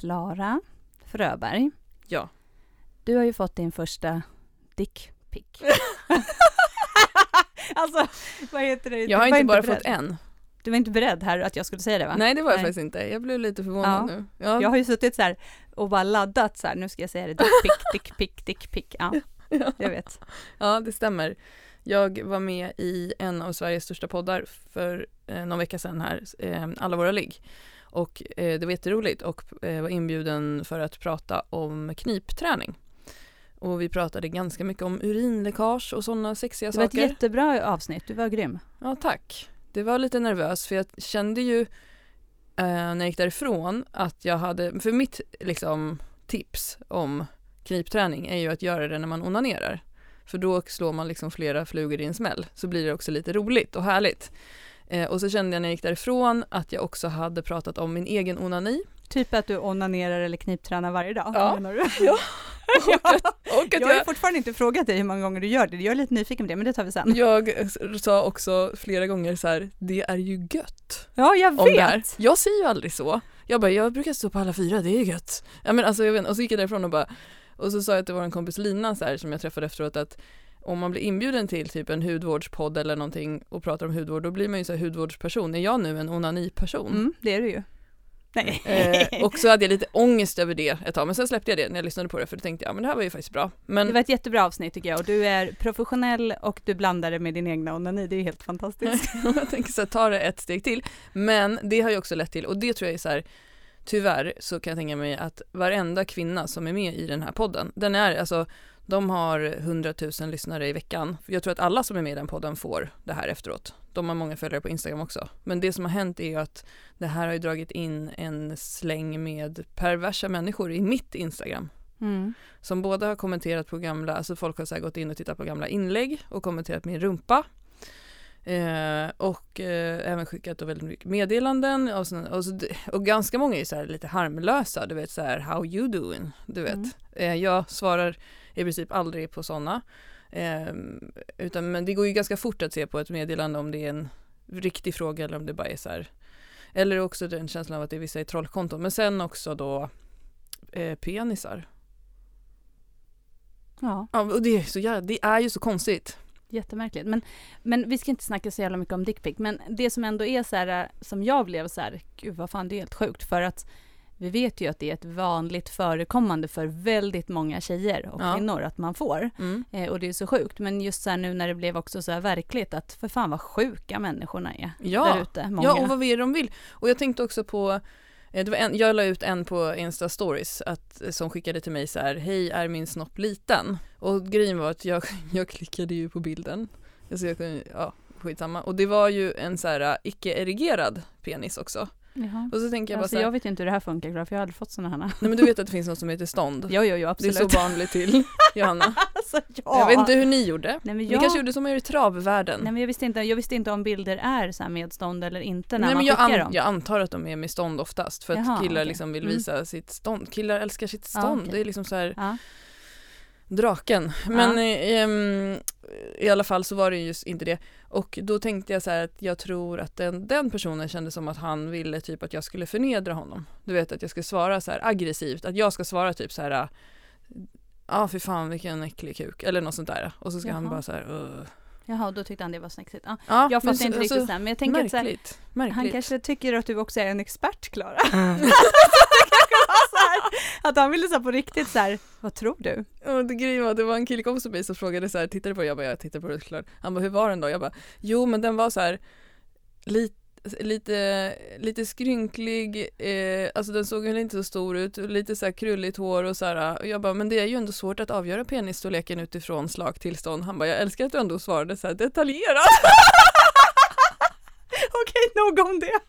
Klara Fröberg. Ja. Du har ju fått din första dickpic. alltså, vad heter det? Jag har inte bara beredd. fått en. Du var inte beredd här att jag skulle säga det va? Nej det var jag Nej. faktiskt inte. Jag blev lite förvånad Ja. nu. Ja. Jag har ju suttit så här och bara laddat så här, nu ska jag säga det, dickpic, dickpic, dickpic. Ja, Ja. jag vet. ja det stämmer. Jag var med i en av Sveriges största poddar för eh, någon vecka sedan här, eh, Alla våra ligg. Och eh, det var jätteroligt och eh, var inbjuden för att prata om knipträning. Och vi pratade ganska mycket om urinläckage och sådana sexiga Det var ett saker. jättebra avsnitt, du var grym. Ja, tack. Det var lite nervös för jag kände ju eh, när jag gick därifrån att jag hade, för mitt liksom tips om knipträning är ju att göra det när man onanerar. För då slår man liksom flera flugor i en smäll, så blir det också lite roligt och härligt. Eh, och så kände jag när jag gick därifrån att jag också hade pratat om min egen onani. Typ att du onanerar eller kniptränar varje dag, Ja. menar du? Ja. Och att, och att Jag har ju jag, fortfarande inte frågat dig hur många gånger du gör det, jag är lite nyfiken på det, men det tar vi sen. jag sa också flera gånger så här, det är ju gött. Ja, jag vet! Jag säger ju aldrig så. Jag bara, jag brukar stå på alla fyra, det är gött. Ja, men alltså, jag vet, och så gick jag därifrån och bara, och så sa jag till vår kompis Lina så här, som jag träffade efteråt att om man blir inbjuden till typ en hudvårdspodd eller någonting och pratar om hudvård, då blir man ju så här hudvårdsperson. Är jag nu en onaniperson? Mm, det är du ju. Nej. Eh, och så hade jag lite ångest över det ett tag, men sen släppte jag det när jag lyssnade på det, för då tänkte jag, ja men det här var ju faktiskt bra. Men Det var ett jättebra avsnitt tycker jag och du är professionell och du blandar det med din egna onani, det är helt fantastiskt. jag tänker så här, ta det ett steg till. Men det har ju också lett till, och det tror jag är så här, tyvärr så kan jag tänka mig att varenda kvinna som är med i den här podden, den är alltså, de har 100 000 lyssnare i veckan. Jag tror att alla som är med i den podden får det här efteråt. De har många följare på Instagram också. Men det som har hänt är ju att det här har ju dragit in en släng med perversa människor i mitt Instagram Mm. som båda har kommenterat på gamla, alltså folk har så gått in och tittat på gamla inlägg och kommenterat min rumpa. Eh, och eh, även skickat då väldigt mycket meddelanden och, så, och, så, och ganska många är så här lite harmlösa, du vet så här how you doing, du vet. Mm. Eh, jag svarar i princip aldrig på sådana. Eh, utan, men det går ju ganska fort att se på ett meddelande om det är en riktig fråga eller om det bara är så här. Eller också den känslan av att det är vissa i trollkonton. Men sen också då eh, penisar. Ja, Ja, och det är, så jävla, det är ju så konstigt. Jättemärkligt. Men, men vi ska inte snacka så jävla mycket om dickpic, men det som ändå är så här, som jag blev så här, gud vad fan det är helt sjukt, för att vi vet ju att det är ett vanligt förekommande för väldigt många tjejer och Ja. kvinnor att man får. Mm. Eh, och det är så sjukt, men just så här nu när det blev också så här verkligt att för fan vad sjuka människorna är Ja. där ute. Ja, och vad är det de vill? Och jag tänkte också på, Eh, det var en, jag la ut en på Insta stories att, eh, som skickade till mig så här, hej är min snopp liten? Och grejen var att jag, jag klickade ju på bilden, alltså jag kunde, ja skitsamma, och det var ju en så här eh, icke-erigerad penis också. Jaha. Och så tänker jag bara Alltså så här, jag vet ju inte hur det här funkar, för jag har aldrig fått sådana här. nej men du vet att det finns något som heter stånd? Jo, jo, jo, det är absolut. så vanligt till, Johanna. alltså, ja. Jag vet inte hur ni gjorde. Nej, men Ni jag... kanske gjorde som er i travvärlden. Nej men jag visste inte, jag visste inte om bilder är så med stånd eller inte när Nej, man men jag, skickar an- dem. jag antar att de är med stånd oftast för att Jaha, killar okej. liksom vill Mm. visa sitt stånd. Killar älskar sitt Ja, stånd. okej. Det är liksom så här Ja. Draken. Men eh, ehm, i alla fall så var det just inte det. Och då tänkte jag så här att jag tror att den, den personen kände som att han ville typ att jag skulle förnedra honom. Du vet att jag skulle svara så här aggressivt, att jag ska svara typ så här ja ah, för fan vilken äcklig kuk eller något sånt där. Och så ska han Jaha. bara så här "Ugh." Jaha, då tyckte han det var snäckigt. Ja, ja, jag fattar inte riktigt alltså, sen, men jag tänker att så här, Märkligt. Märkligt. han kanske tycker att du också är en expert, Klara. att han ville så på riktigt så här, vad tror du? Och det grejen var, det var en killkompis till mig som frågade så här, tittade på det? Jag bara, jag tittar på det såklart. Han bara, hur var den då? Jag bara, jo men den var så här lite Lite, lite skrynklig, eh, alltså den såg väl inte så stor ut, lite så här krulligt hår och så här. Och jag bara, men det är ju ändå svårt att avgöra penisstorleken utifrån slagtillstånd. Han bara, jag älskar att du ändå svarade så här detaljerat. Okej, nog om det.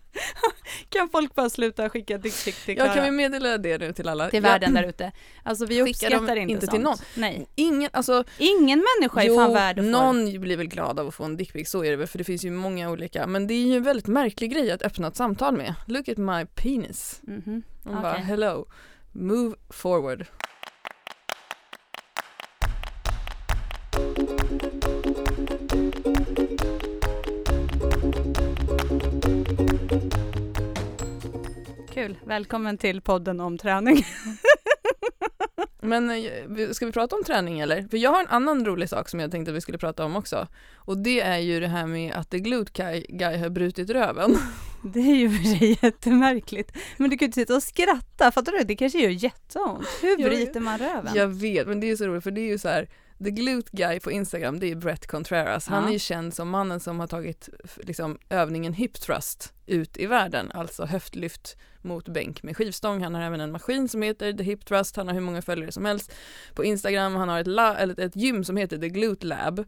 kan folk bara sluta skicka dickpic till Jag Klara? kan vi meddela det nu till alla. till världen där ute. Alltså vi uppskattar inte, inte sånt. till någon. Nej. Ingen, alltså Ingen människa är fan värd att få någon blir väl glad av att få en dickpic, så är det väl, för det finns ju många olika. Men det är ju en väldigt märklig grej att öppna ett samtal med. Look at my penis. Mhm. Man bara Okej. hello, move forward. Kul, välkommen till podden om träning. Men eh, ska vi prata om träning eller? För jag har en annan rolig sak som jag tänkte att vi skulle prata om också. Och det är ju det här med att The Glute Guy, guy har brutit röven. Det är ju för sig jättemärkligt. Men du kan ju inte sitta och skratta, fattar du? Det kanske gör jätteont. Hur bryter man röven? Jag vet, men det är så roligt för det är ju så här The Glute Guy på Instagram, det är Brett Contreras. Han är ju känd som mannen som har tagit liksom, övningen hip thrust ut i världen, alltså höftlyft mot bänk med skivstång. Han har även en maskin som heter The Hip Thrust, han har hur många följare som helst på Instagram. Han har ett, la, eller ett gym som heter The Glute Lab.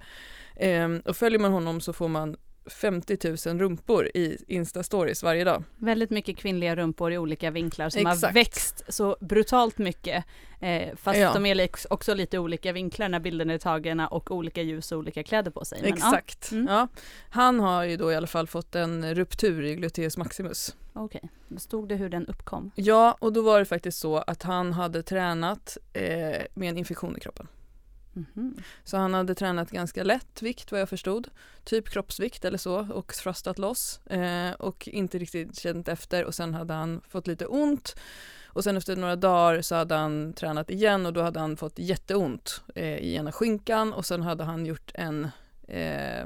Ehm, och följer man honom så får man 50 000 rumpor i Insta-stories varje dag. Väldigt mycket kvinnliga rumpor i olika vinklar som Exakt. har växt så brutalt mycket. Eh, fast ja. de är också lite olika vinklar när bilderna är tagna och olika ljus och olika kläder på sig. Men, Exakt. Ja. Mm. ja. Han har ju då i alla fall fått en ruptur i gluteus maximus. Okej, okay. stod det hur den uppkom? Ja, och då var det faktiskt så att han hade tränat eh, med en infektion i kroppen. Mm-hmm. Så han hade tränat ganska lätt vikt vad jag förstod, typ kroppsvikt eller så och thrustat loss eh, och inte riktigt känt efter. Och sen hade han fått lite ont. Och sen efter några dagar så hade han tränat igen och då hade han fått jätteont eh, i ena skinkan. Och sen hade han gjort en eh,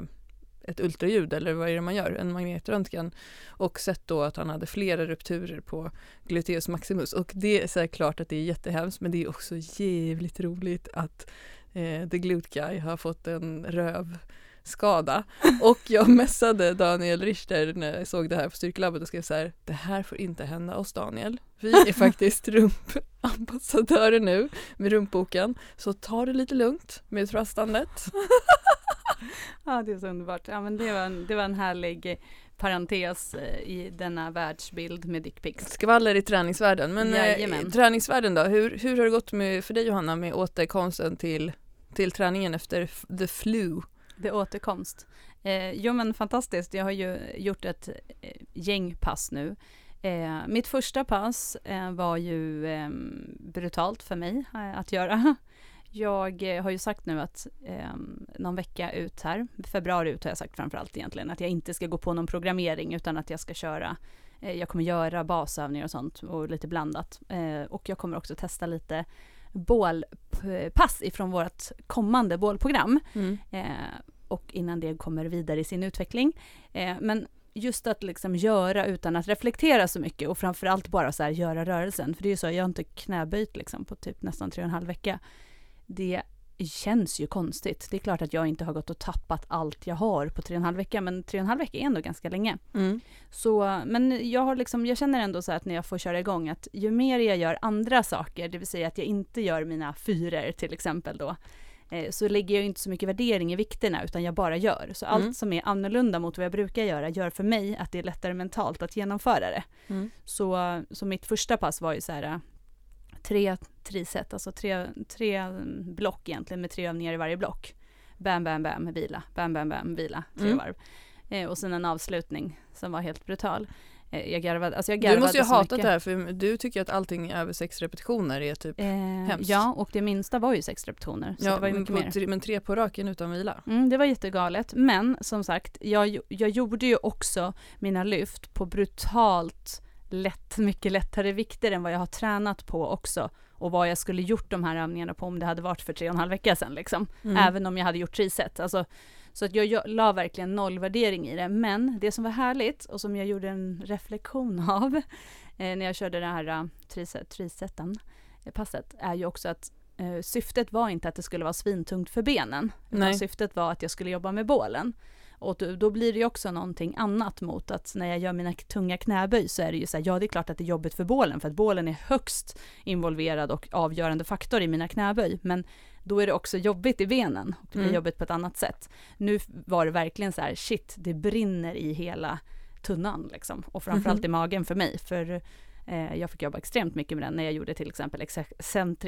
ett ultraljud eller vad är det man gör, en magnetröntgen. Och sett då att han hade flera rupturer på gluteus maximus. Och det är såklart att det är jättehemskt men det är också jävligt roligt att eh, The Glute Guy har fått en rövskada. Och jag messade Daniel Richter när jag såg det här på Styrkelabbet och skrev så här, det här får inte hända oss Daniel. Vi är faktiskt rumpambassadörer nu med rumpboken, så ta det lite lugnt med trustandet. ja, det är så underbart. Ja, men det var en, det var en härlig parentes eh, i denna världsbild med dickpics. Skvaller i träningsvärlden. Men eh, träningsvärlden då, hur, hur har det gått med, för dig Johanna med återkomsten till, till träningen efter the flu? Det återkomst. Eh, jo men fantastiskt, jag har ju gjort ett eh, gäng pass nu. Eh, mitt första pass eh, var ju ehm, brutalt för mig att göra. Jag eh, har ju sagt nu att eh, någon vecka ut här, februari ut har jag sagt framförallt egentligen, att jag inte ska gå på någon programmering utan att jag ska köra eh, jag kommer göra basövningar och sånt och lite blandat. Eh, och jag kommer också testa lite bålpass ifrån vårt kommande bålprogram. Mm. Eh, och innan det kommer vidare i sin utveckling. Eh, men just att liksom göra utan att reflektera så mycket och framförallt bara så här göra rörelsen. För det är ju så, jag har inte knäböjt liksom på typ nästan tre och en halv vecka det känns ju konstigt. Det är klart att jag inte har gått och tappat allt jag har på tre och en halv vecka, men tre och en halv vecka är ändå ganska länge. Mm. Så, men jag har liksom, jag känner ändå så att när jag får köra igång att ju mer jag gör andra saker, det vill säga att jag inte gör mina fyror till exempel då, eh, så lägger jag inte så mycket värdering i vikterna utan jag bara gör. Så mm. allt som är annorlunda mot vad jag brukar göra gör för mig att det är lättare mentalt att genomföra det. Mm. Så, så mitt första pass var ju så här tre triset, alltså tre, tre block egentligen med tre övningar i varje block. Bam, bam, bam, vila, bam, bam, bam, vila, tre mm. varv. Eh, och sen en avslutning som var helt brutal. Eh, jag garvade, alltså jag garvade Du måste ju ha hatat det här för du tycker att allting över sex repetitioner är typ eh, hemskt. Ja, och det minsta var ju sex repetitioner. Så ja, det var ju mycket mer. Tre, men tre på raken utan vila. Mm, det var jättegalet. Men som sagt, jag, jag gjorde ju också mina lyft på brutalt lätt, mycket lättare vikter än vad jag har tränat på också och vad jag skulle gjort de här övningarna på om det hade varit för tre och en halv vecka sedan liksom. Mm. Även om jag hade gjort triset. Alltså, så att jag, jag la verkligen nollvärdering i det. Men det som var härligt och som jag gjorde en reflektion av eh, när jag körde det här uh, triset, trisetten, eh, passet, är ju också att eh, syftet var inte att det skulle vara svintungt för benen. Utan syftet var att jag skulle jobba med bålen. Och då blir det ju också någonting annat mot att när jag gör mina tunga knäböj så är det ju så här, ja det är klart att det är jobbigt för bålen för att bålen är högst involverad och avgörande faktor i mina knäböj. Men då är det också jobbigt i benen och det blir mm. jobbigt på ett annat sätt. Nu var det verkligen så här, shit, det brinner i hela tunnan liksom. Och framförallt mm. i magen för mig. För eh, jag fick jobba extremt mycket med den när jag gjorde till exempel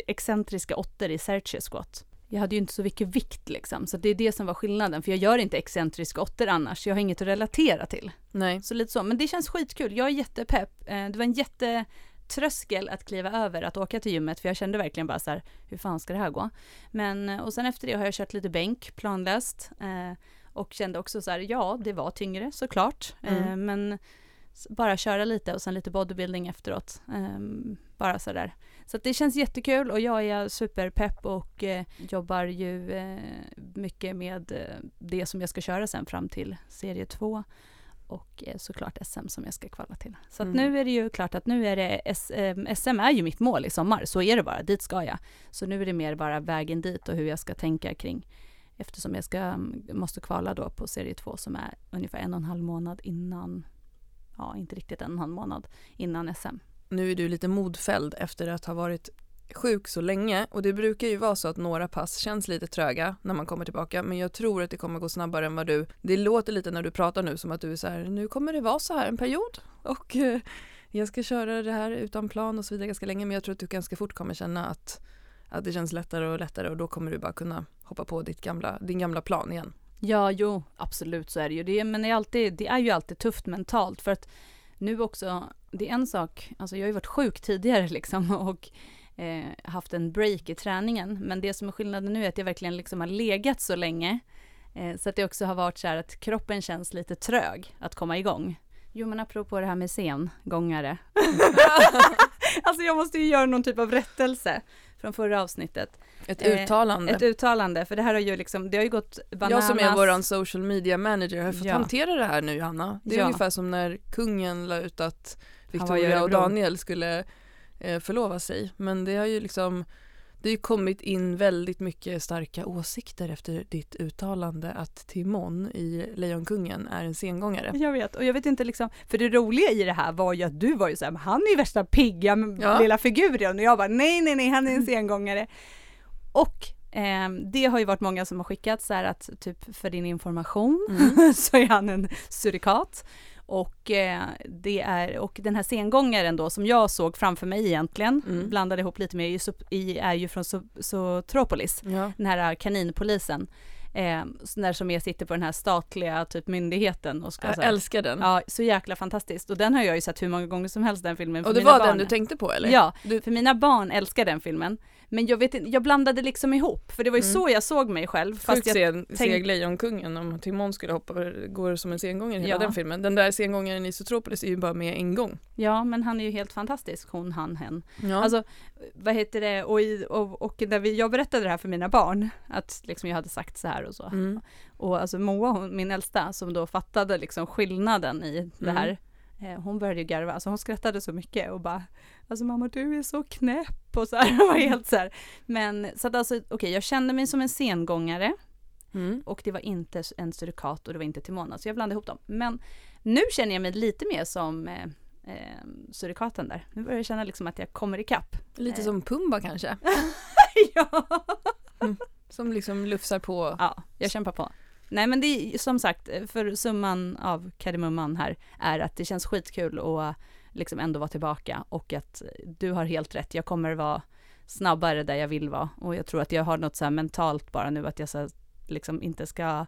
excentriska åttor i Serche squat jag hade ju inte så mycket vikt liksom, så det är det som var skillnaden, för jag gör inte excentriska åttor annars, jag har inget att relatera till. Nej. Så lite så, men det känns skitkul, jag är jättepepp. Eh, det var en jättetröskel att kliva över att åka till gymmet, för jag kände verkligen bara så här, hur fan ska det här gå? Men, eh, och sen efter det har jag kört lite bänk, planlöst, eh, och kände också så här, ja, det var tyngre såklart, mm. men bara köra lite och sen lite bodybuilding efteråt. Bara sådär. Så det känns jättekul och jag är superpepp och eh, jobbar ju eh, mycket med eh, det som jag ska köra sen fram till serie 2 och eh, såklart SM som jag ska kvala till. Så Mm. nu är det ju klart att nu är det S- eh, SM är ju mitt mål i sommar, så är det bara, dit ska jag. Så nu är det mer bara vägen dit och hur jag ska tänka kring eftersom jag ska, måste kvala då på serie 2 som är ungefär en och en halv månad innan, ja inte riktigt en och en halv månad innan SM. Nu är du lite modfälld efter att ha varit sjuk så länge. Och det brukar ju vara så att några pass känns lite tröga när man kommer tillbaka. Men jag tror att det kommer gå snabbare än vad du, det låter lite när du pratar nu som att du är så här, nu kommer det vara så här en period. Och eh, jag ska köra det här utan plan och så vidare ganska länge. Men jag tror att du ganska fort kommer känna att, att det känns lättare och lättare. Och då kommer du bara kunna hoppa på ditt gamla, din gamla plan igen. Ja, jo, absolut så är det ju. Det, men det är, alltid, det är ju alltid tufft mentalt. För att nu också, det är en sak, alltså jag har ju varit sjuk tidigare liksom och eh, haft en break i träningen, men det som är skillnaden nu är att jag verkligen liksom har legat så länge eh, så att det också har varit så här att kroppen känns lite trög att komma igång. Jo, men apropå det här med sengångare. alltså jag måste ju göra någon typ av rättelse från förra avsnittet. Ett Eh, uttalande. Ett uttalande, för det här har ju liksom, det har ju gått bananas. Jag som är våran social media manager har fått Ja. hantera det här nu Johanna. Det är Ja. ungefär som när kungen la ut att Victoria och. Daniel skulle eh, förlova sig. Men det har ju liksom det har ju kommit in väldigt mycket starka åsikter efter ditt uttalande att Timon i Lejonkungen är en sengångare. Jag vet, och jag vet inte liksom, för det roliga i det här var ju att du var ju såhär, han är ju värsta pigga Ja. lilla figuren och jag bara nej, nej, nej, han är en sengångare. Och ehm, det har ju varit många som har skickat så här att typ för din information Mm. så är han en surikat. Och, eh, det är, och den här sengångaren då som jag såg framför mig egentligen, Mm. blandade ihop lite med, är ju, är ju från So- Zootropolis Ja. den här kaninpolisen. Eh, där som är, sitter på den här statliga typ myndigheten och ska Jag så här, älskar den. Ja, så jäkla fantastiskt. Och den har jag ju sett hur många gånger som helst den filmen. och det var barn. den du tänkte på eller? Ja, Du, för mina barn älskar den filmen. Men jag vet inte, jag blandade liksom ihop, för det var ju Mm. så jag såg mig själv. Fast Sjukt jag, sen, tänk- seg Lejonkungen om Timon skulle hoppa går som en sengångare hela Ja. den filmen. Den där sengångaren i Zootropolis är ju bara med en gång. ja, men han är ju helt fantastisk, hon, han, hen. Ja. Alltså, vad heter det, och, i, och, och när vi, jag berättade det här för mina barn, att liksom jag hade sagt så här och så. mm. Och alltså Moa, hon, min äldsta, som då fattade liksom skillnaden i det Mm. här, eh, hon började ju garva, alltså hon skrattade så mycket och bara, alltså mamma du är så knäpp och så här, det var helt så här. Men så att alltså, okej, jag kände mig som en sengångare Mm. och det var inte en surikat och det var inte Timona, så jag blandade ihop dem. Men nu känner jag mig lite mer som eh, eh, surikaten där. Nu börjar jag känna liksom att jag kommer ikapp. Lite Eh. som Pumba kanske, ja som liksom lufsar på. Ja, jag kämpar på. Nej men det är som sagt, eh, för summan av kardemumman här är att det känns skitkul att eh, liksom ändå vara tillbaka och att eh, du har helt rätt, jag kommer vara snabbare där jag vill vara och jag tror att jag har något så här mentalt bara nu att jag så liksom inte ska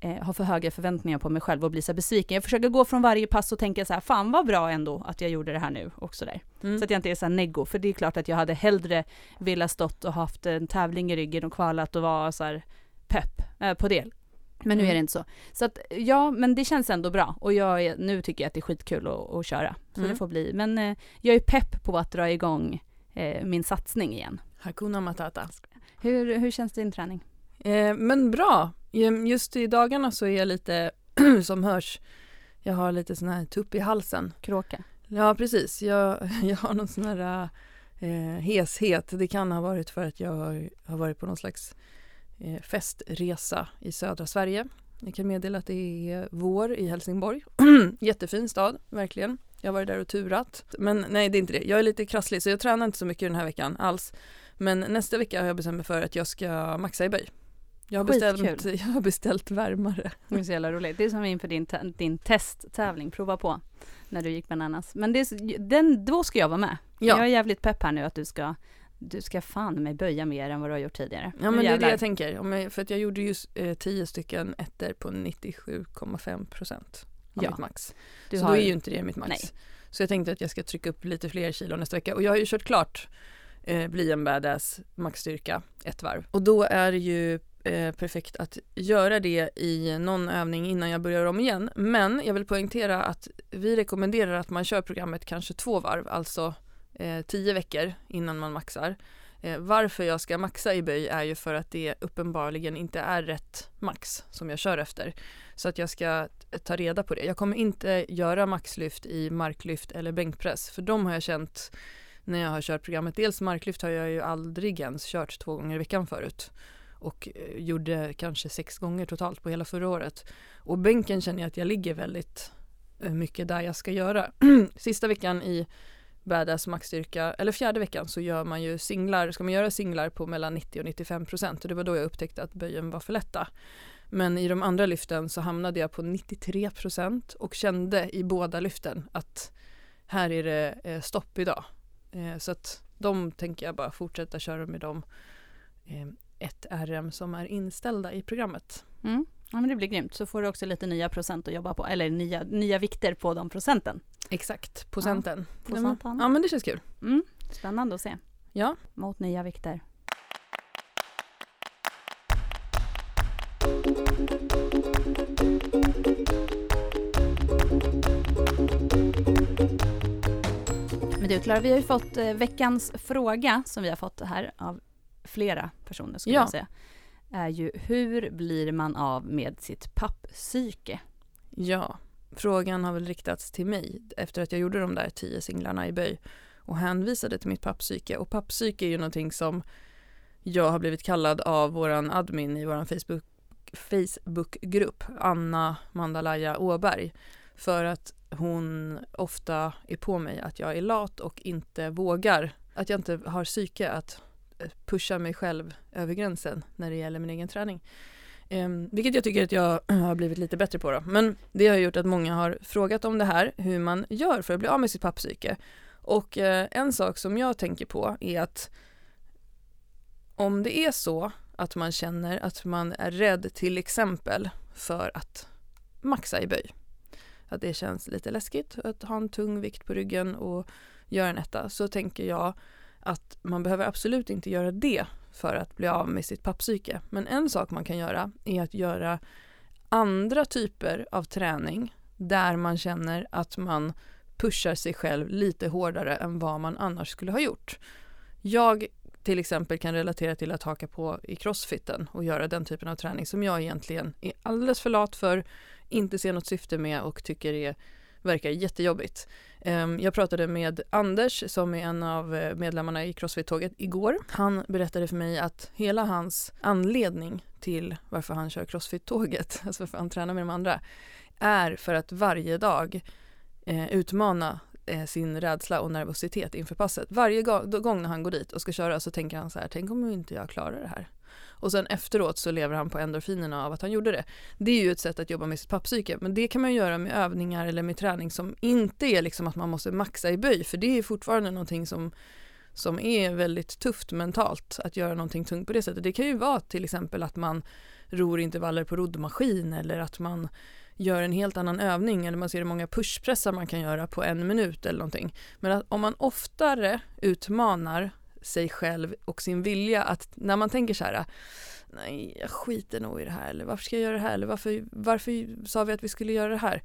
eh, ha för höga förväntningar på mig själv och bli så besviken. Jag försöker gå från varje pass och tänka så här, fan vad bra ändå att jag gjorde det här nu och så där. Mm. Så att jag inte är så här neggo, för det är klart att jag hade hellre velat stått och haft en tävling i ryggen och kvalat och vara så här pepp eh, på det. Men nu Mm. är det inte så. Så att ja, men det känns ändå bra och jag är, nu tycker jag att det är skitkul att, att köra. Så Mm. det får bli. Men eh, jag är pepp på att dra igång eh, min satsning igen. Hakuna Matata. Hur, hur känns din träning? Eh, men bra, just i dagarna så är jag lite, som hörs, jag har lite sån här tupp i halsen. Kråka? Ja precis, jag, jag har någon sån här eh, heshet. Det kan ha varit för att jag har, har varit på någon slags eh, festresa i södra Sverige. Jag kan meddela att det är vår i Helsingborg. Jättefin stad, verkligen. Jag har varit där och turat. Men nej, det är inte det. Jag är lite krasslig så jag tränar inte så mycket den här veckan alls. Men nästa vecka har jag bestämt mig för att jag ska maxa i böj. Jag har, beställt, jag har beställt värmare. Det är så jävla roligt. Det är som inför din, din testtävling, prova på när du gick bananas. Men det är, den, då ska jag vara med. Jag är jävligt pepp här nu att du ska, du ska fan mig böja mer än vad du har gjort tidigare. Ja men det är det jag tänker. Om jag, för att jag gjorde ju eh, 10 stycken ettor på 97,5 procent av Ja. mitt max. Du så har, då är ju inte det mitt max. Nej. Så jag tänkte att jag ska trycka upp lite fler kilo nästa vecka. Och jag har ju kört klart eh, Bli en badass maxstyrka ett varv. Och då är det ju eh, perfekt att göra det i någon övning innan jag börjar om igen. Men jag vill poängtera att vi rekommenderar att man kör programmet kanske två varv, alltså eh, tio veckor innan man maxar. Eh, varför jag ska maxa i böj är ju för att det uppenbarligen inte är rätt max som jag kör efter. Så att jag ska ta reda på det. Jag kommer inte göra maxlyft i marklyft eller bänkpress för de har jag känt när jag har kört programmet. Dels marklyft har jag ju aldrig ens kört två gånger i veckan förut och eh, gjorde kanske sex gånger totalt på hela förra året. Och bänken känner jag att jag ligger väldigt eh, mycket där jag ska göra. Sista veckan i badass maxstyrka, eller fjärde veckan så gör man ju singlar, ska man göra singlar på mellan 90 och 95 procent och det var då jag upptäckte att böjen var för lätta. Men i de andra lyften så hamnade jag på 93 procent och kände i båda lyften att här är det eh, stopp idag. Så att de tänker jag bara fortsätta köra med dem ett RM som är inställda i programmet. Mm. Ja men det blir grymt, så får du också lite nya procent att jobba på, eller nya, nya vikter på de procenten. Exakt, procenten. Ja, procenten. Ja men det känns kul. Mm. Spännande att se. Ja. Mot nya vikter. Men du Klara, vi har ju fått eh, veckans fråga som vi har fått här av flera personer skulle Ja. jag säga. Är ju hur blir man av med sitt papppsyke? Ja, frågan har väl riktats till mig efter att jag gjorde de där tio singlarna i böj och hänvisade till mitt papppsyke. Och papppsyke är ju någonting som jag har blivit kallad av våran admin i våran Facebook, Facebookgrupp, Anna Mandalaya Åberg, för att hon ofta är på mig att jag är lat och inte vågar, att jag inte har psyke att pusha mig själv över gränsen när det gäller min egen träning. Um, vilket jag tycker att jag har blivit lite bättre på då. Men det har gjort att många har frågat om det här, hur man gör för att bli av med sitt papppsyke. Och eh, en sak som jag tänker på är att om det är så att man känner att man är rädd till exempel för att maxa i böj. Att det känns lite läskigt att ha en tung vikt på ryggen och göra en etta. Så tänker jag att man behöver absolut inte göra det för att bli av med sitt papppsyke. Men en sak man kan göra är att göra andra typer av träning där man känner att man pushar sig själv lite hårdare än vad man annars skulle ha gjort. Jag till exempel kan relatera till att haka på i crossfiten och göra den typen av träning som jag egentligen är alldeles för lat för, inte ser något syfte med och tycker är, verkar jättejobbigt. Ehm, jag pratade med Anders som är en av eh, medlemmarna i Crossfit-tåget igår. Han berättade för mig att hela hans anledning till varför han kör Crossfit-tåget, alltså varför han tränar med de andra, är för att varje dag eh, utmana eh, sin rädsla och nervositet inför passet. Varje gång när han går dit och ska köra så tänker han så här, tänk om inte jag klarar det här. Och sen efteråt så lever han på endorfinerna av att han gjorde det. Det är ju ett sätt att jobba med sitt papppsyke, men det kan man göra med övningar eller med träning som inte är liksom att man måste maxa i böj, för det är fortfarande någonting som som är väldigt tufft mentalt att göra någonting tungt på det sättet. Det kan ju vara till exempel att man ror intervaller på roddmaskin eller att man gör en helt annan övning eller man ser hur många pushpressar man kan göra på en minut eller någonting. Men att om man oftare utmanar sig själv och sin vilja att när man tänker så här nej jag skiter nog i det här eller varför ska jag göra det här eller varför, varför sa vi att vi skulle göra det här?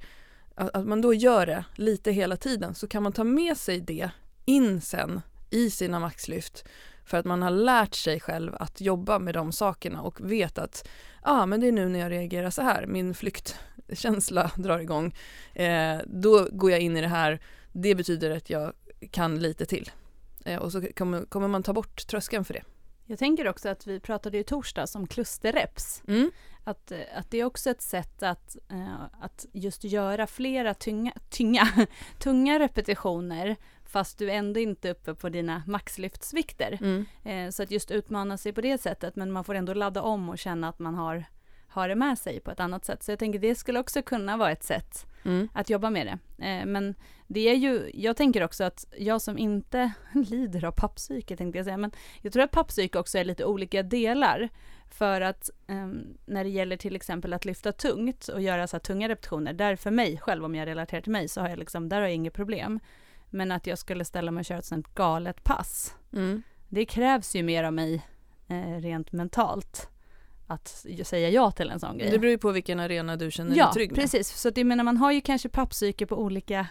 Att, att man då gör det lite hela tiden så kan man ta med sig det in sen i sina maxlyft för att man har lärt sig själv att jobba med de sakerna och vet att ah, men det är nu när jag reagerar så här, min flyktkänsla drar igång, eh, då går jag in i det här, det betyder att jag kan lite till. Eh, och så kommer, kommer man ta bort tröskeln för det. Jag tänker också att vi pratade i torsdags om klusterreps. Mm. Att, eh, att det är också ett sätt att, eh, att just göra flera tynga, tynga, tunga repetitioner fast du ändå inte är uppe på dina maxlyftsvikter. Mm. Så att just utmana sig på det sättet men man får ändå ladda om och känna att man har, har det med sig på ett annat sätt. Så jag tänker det skulle också kunna vara ett sätt Mm. att jobba med det. Eh, men det är ju, jag tänker också att jag som inte lider av pappsyke tänkte jag säga, men jag tror att pappsyke också är lite olika delar. För att ehm, när det gäller till exempel att lyfta tungt och göra så här tunga repetitioner, där för mig själv, om jag relaterar till mig, så har jag liksom, där har jag inget problem. Men att jag skulle ställa mig och köra ett sånt galet pass, Mm. det krävs ju mer av mig eh, rent mentalt. Att säga ja till en sån grej. Det beror ju på vilken arena du känner ja, dig trygg med. precis. Så jag menar, man har ju kanske pappsyke på olika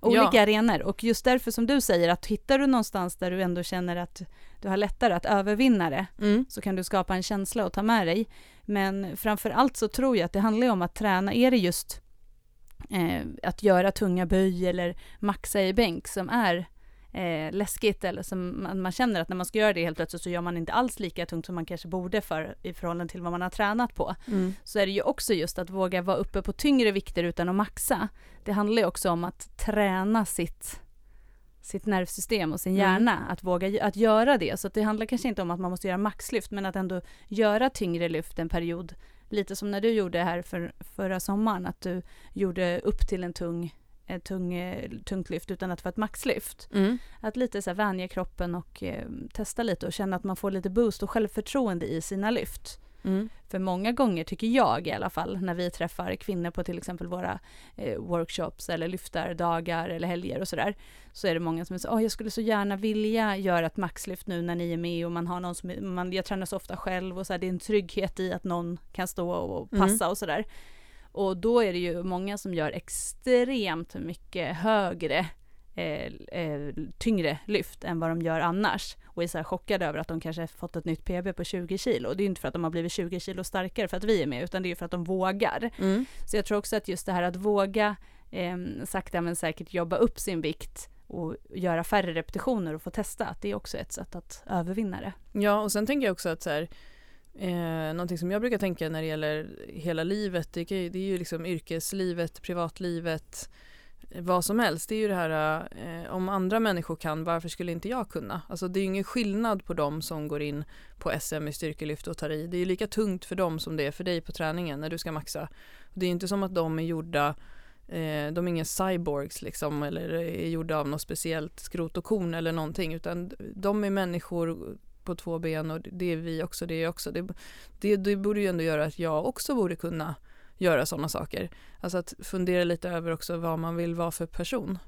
olika Ja. arenor och just därför som du säger att hittar du någonstans där du ändå känner att du har lättare att övervinna det Mm. så kan du skapa en känsla och ta med dig. Men framför allt så tror jag att det handlar om att träna. Är det just eh, att göra tunga böj eller maxa i bänk som är eh, läskigt eller som man, man känner att när man ska göra det helt plötsligt så gör man inte alls lika tungt som man kanske borde för i förhållande till vad man har tränat på. Mm. Så är det ju också just att våga vara uppe på tyngre vikter utan att maxa. Det handlar ju också om att träna sitt sitt nervsystem och sin Mm. hjärna att våga att göra det. Så det handlar kanske inte om att man måste göra maxlyft men att ändå göra tyngre lyft en period. Lite som när du gjorde här för, förra sommaren att du gjorde upp till en tung, en tung, eh, tungt lyft utan att få ett maxlyft. Mm. Att lite så här vänja kroppen och eh, testa lite och känna att man får lite boost och självförtroende i sina lyft. Mm. För många gånger tycker jag i alla fall när vi träffar kvinnor på till exempel våra eh, workshops eller lyftardagar eller helger och sådär. Så är det många som säger, åh jag skulle så gärna vilja göra ett maxlyft nu när ni är med och man har någon som, man, jag tränar så ofta själv och så här, det är en trygghet i att någon kan stå och Mm. passa och sådär. Och då är det ju många som gör extremt mycket högre eh, eh, tyngre lyft än vad de gör annars och är så här chockade över att de kanske har fått ett nytt PB på 20 kilo. Det är ju inte för att de har blivit 20 kilo starkare för att vi är med utan det är för att de vågar. Mm. Så jag tror också att just det här att våga eh, sakta men säkert jobba upp sin vikt och göra färre repetitioner och få testa, att det är också ett sätt att övervinna det. Ja, och sen tänker jag också att så här, eh, någonting som jag brukar tänka när det gäller hela livet, det, kan det är ju liksom yrkeslivet, privatlivet, vad som helst. Det är ju det här, eh, om andra människor kan, varför skulle inte jag kunna? Alltså det är ju ingen skillnad på dem som går in på SM i styrkelyft och tar i. Det är ju lika tungt för dem som det är för dig på träningen när du ska maxa. Det är ju inte som att de är gjorda Eh, de är inga cyborgs liksom eller är gjorda av något speciellt skrot och korn eller någonting utan de är människor på två ben och det är vi också, det är jag också. Det, det, det borde ju ändå göra att jag också borde kunna göra sådana saker. Alltså att fundera lite över också vad man vill vara för person.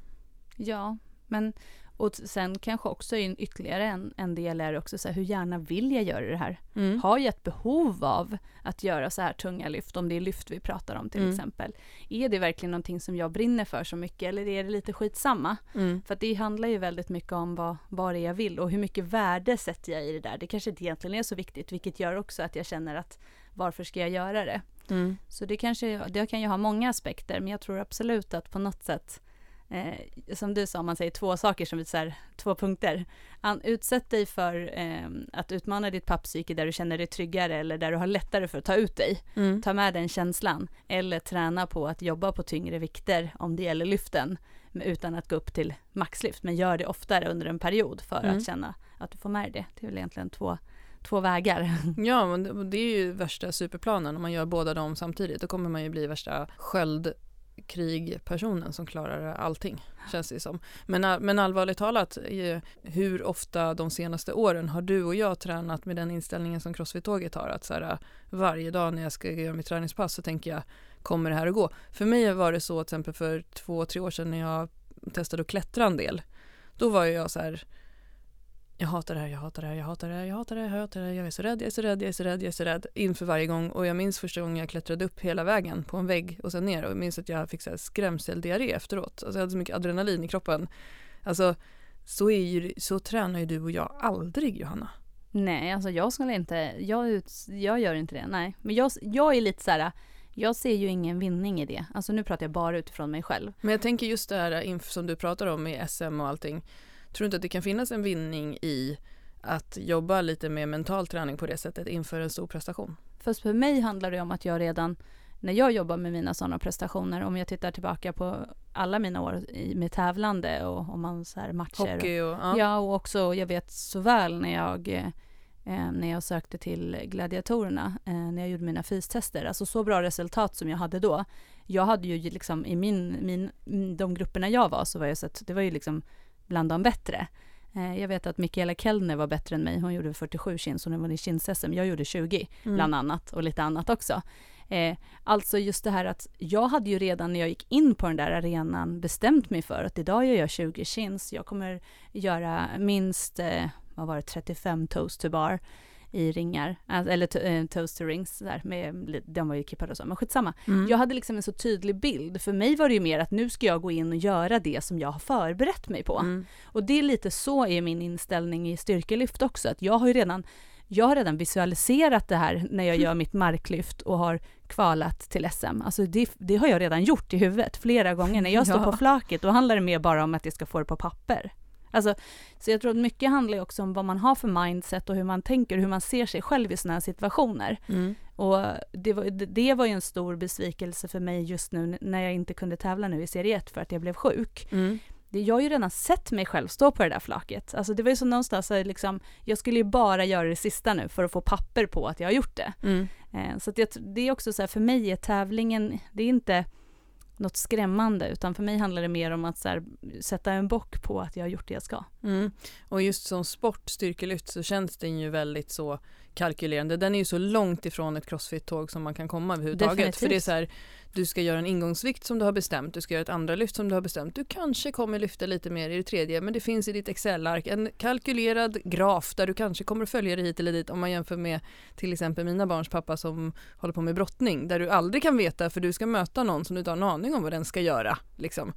Ja, men och sen kanske också in ytterligare en, en del är också så här, hur gärna vill jag göra det här? Mm. Har jag ett behov av att göra så här tunga lyft, om det är lyft vi pratar om till Mm. exempel? Är det verkligen någonting som jag brinner för så mycket eller är det lite skitsamma? Mm. För att det handlar ju väldigt mycket om vad, vad det är jag vill och hur mycket värde sätter jag i det där. Det kanske inte egentligen är så viktigt, vilket gör också att jag känner att varför ska jag göra det? Mm. Så det, kanske, det kan ju ha många aspekter, men jag tror absolut att på något sätt, eh, som du sa, man säger två saker som så här, två punkter. An, utsätt dig för eh, att utmana ditt pappsyke där du känner dig tryggare eller där du har lättare för att ta ut dig. Mm. Ta med den känslan. Eller träna på att jobba på tyngre vikter om det gäller lyften, utan att gå upp till maxlyft. Men gör det oftare under en period för Mm. att känna att du får med det. Det är väl egentligen två, två vägar. Ja, men det, är ju värsta superplanen om man gör båda dem samtidigt. Då kommer man ju bli värsta krigpersonen som klarar allting, känns det som. Men, men allvarligt talat, hur ofta de senaste åren har du och jag tränat med den inställningen som Crossfit-tåget har? Att så här, varje dag när jag ska göra mitt träningspass så tänker jag, kommer det här att gå? För mig var det så till exempel för två, tre år sedan när jag testade att klättra en del. Då var jag så här, jag hatar det här, jag hatar det här, jag hatar det här, jag hatar det här, jag hatar det här, jag är så rädd, jag är så rädd, jag är så rädd, jag är så rädd inför varje gång och jag minns första gången jag klättrade upp hela vägen på en vägg och sen ner och jag minns att jag fick så här skrämseldiarré efteråt, alltså jag hade så mycket adrenalin i kroppen. Alltså så, är ju, så tränar ju du och jag aldrig Johanna. Nej, alltså jag skulle inte, jag, ut, jag gör inte det, nej. Men jag, jag är lite så här, jag ser ju ingen vinning i det. Alltså nu pratar jag bara utifrån mig själv. Men jag tänker just det här som du pratar om med SM och allting, tror du inte att det kan finnas en vinning i att jobba lite med mental träning på det sättet inför en stor prestation? Fast för mig handlar det om att jag redan, när jag jobbar med mina sådana prestationer, om jag tittar tillbaka på alla mina år i, med tävlande och om man så här matcher. och, Hockey och ja. Ja, och också jag vet så väl när jag, eh, när jag sökte till gladiatorerna, eh, när jag gjorde mina fystester, alltså så bra resultat som jag hade då. Jag hade ju liksom i min, min, de grupperna jag var så var jag så att det var ju liksom bland de bättre. Eh, jag vet att Mikaela Kellner var bättre än mig, hon gjorde 47 chins, hon var i chins-SM, jag gjorde 20 Mm. bland annat och lite annat också. Eh, alltså just det här att jag hade ju redan när jag gick in på den där arenan bestämt mig för att idag gör jag 20 chins, jag kommer göra minst, eh, vad var det, 35 toast to bar. I ringar, alltså, eller to, eh, toaster rings där, med, de var ju kippade och så, men skitsamma. Mm. Jag hade liksom en så tydlig bild, för mig var det ju mer att nu ska jag gå in och göra det som jag har förberett mig på. Mm. Och det är lite så är min inställning i styrkelyft också, att jag har ju redan jag har redan visualiserat det här när jag gör mitt marklyft och har kvalat till SM. Alltså det, det har jag redan gjort i huvudet flera gånger. När jag står Ja. på flaket, då handlar det mer bara om att jag ska få det på papper. Alltså, så jag tror att mycket handlar ju också om vad man har för mindset och hur man tänker, hur man ser sig själv i sådana här situationer. Mm. Och det var, det- det var ju en stor besvikelse för mig just nu när jag inte kunde tävla nu i serie 1 för att jag blev sjuk. Mm. Det, jag har ju redan sett mig själv stå på det där flaket. Alltså det var ju så någonstans, så liksom, jag skulle ju bara göra det sista nu för att få papper på att jag har gjort det. Mm. Eh, så tr- det är också så här, för mig är tävlingen, det är inte något skrämmande, utan för mig handlar det mer om att så här, sätta en bock på att jag har gjort det jag ska. Mm. Och just som sport, styrkelyft, så känns den ju väldigt så kalkylerande. Den är ju så långt ifrån ett crossfit-tåg som man kan komma överhuvudtaget. Definitivt. För det är så här, du ska göra en ingångsvikt som du har bestämt, du ska göra ett andra lyft som du har bestämt. Du kanske kommer lyfta lite mer i det tredje, men det finns i ditt Excel-ark en kalkylerad graf där du kanske kommer följa det hit eller dit om man jämför med till exempel mina barns pappa som håller på med brottning, där du aldrig kan veta för du ska möta någon som du inte har en aning om vad den ska göra. Liksom.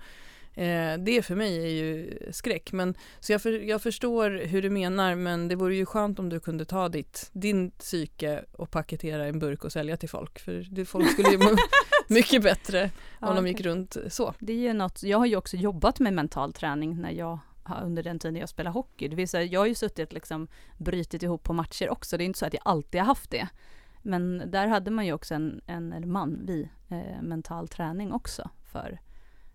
Eh, det för mig är ju skräck. Men, så jag, för, jag förstår hur du menar men det vore ju skönt om du kunde ta ditt, din psyke och paketera en burk och sälja till folk. För det, folk skulle ju må mycket bättre om de gick runt så. Det är ju något, jag har ju också jobbat med mental träning när jag under den tiden jag spelar hockey. Det vill säga, jag har ju suttit liksom brutit ihop på matcher också. Det är inte så att jag alltid har haft det. Men där hade man ju också en, en eller man, vi, eh, mental träning också för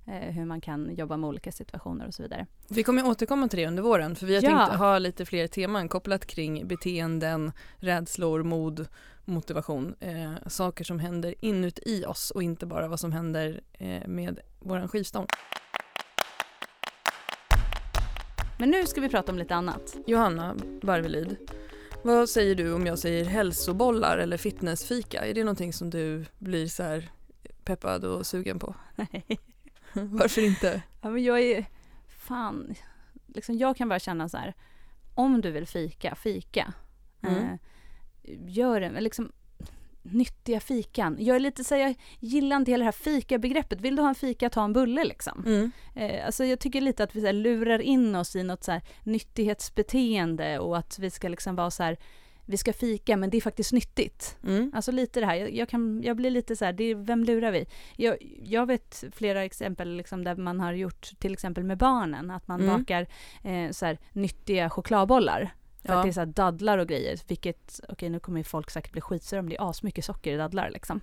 hur man kan jobba med olika situationer och så vidare. Vi kommer återkomma till det under våren för vi har Ja. tänkt ha lite fler teman kopplat kring beteenden, rädslor, mod, motivation. Eh, saker som händer inuti oss och inte bara vad som händer eh, med våran skivstång. Men nu ska vi prata om lite annat. Johanna Barvelid, vad säger du om jag säger hälsobollar eller fitnessfika? Är det någonting som du blir så här peppad och sugen på? Varför inte? Ja, men jag är, fan, liksom jag kan bara känna så här, om du vill fika, fika. Mm. Eh, gör det, liksom nyttiga fikan. Jag är lite så här, jag gillar inte hela det här fika-begreppet. Vill du ha en fika, ta en bulle liksom. Mm. Eh, alltså jag tycker lite att vi så här, lurar in oss i något så här nyttighetsbeteende och att vi ska liksom vara så här, vi ska fika men det är faktiskt nyttigt. Mm. Alltså lite det här, jag, jag, kan, jag blir lite så här, det är, vem lurar vi? Jag, jag vet flera exempel liksom där man har gjort, till exempel med barnen, att man Mm. bakar eh, så här, nyttiga chokladbollar. För Ja. att det är så här dadlar och grejer, vilket, okej nu kommer folk säkert bli skitsura om det är asmycket socker i dadlar liksom.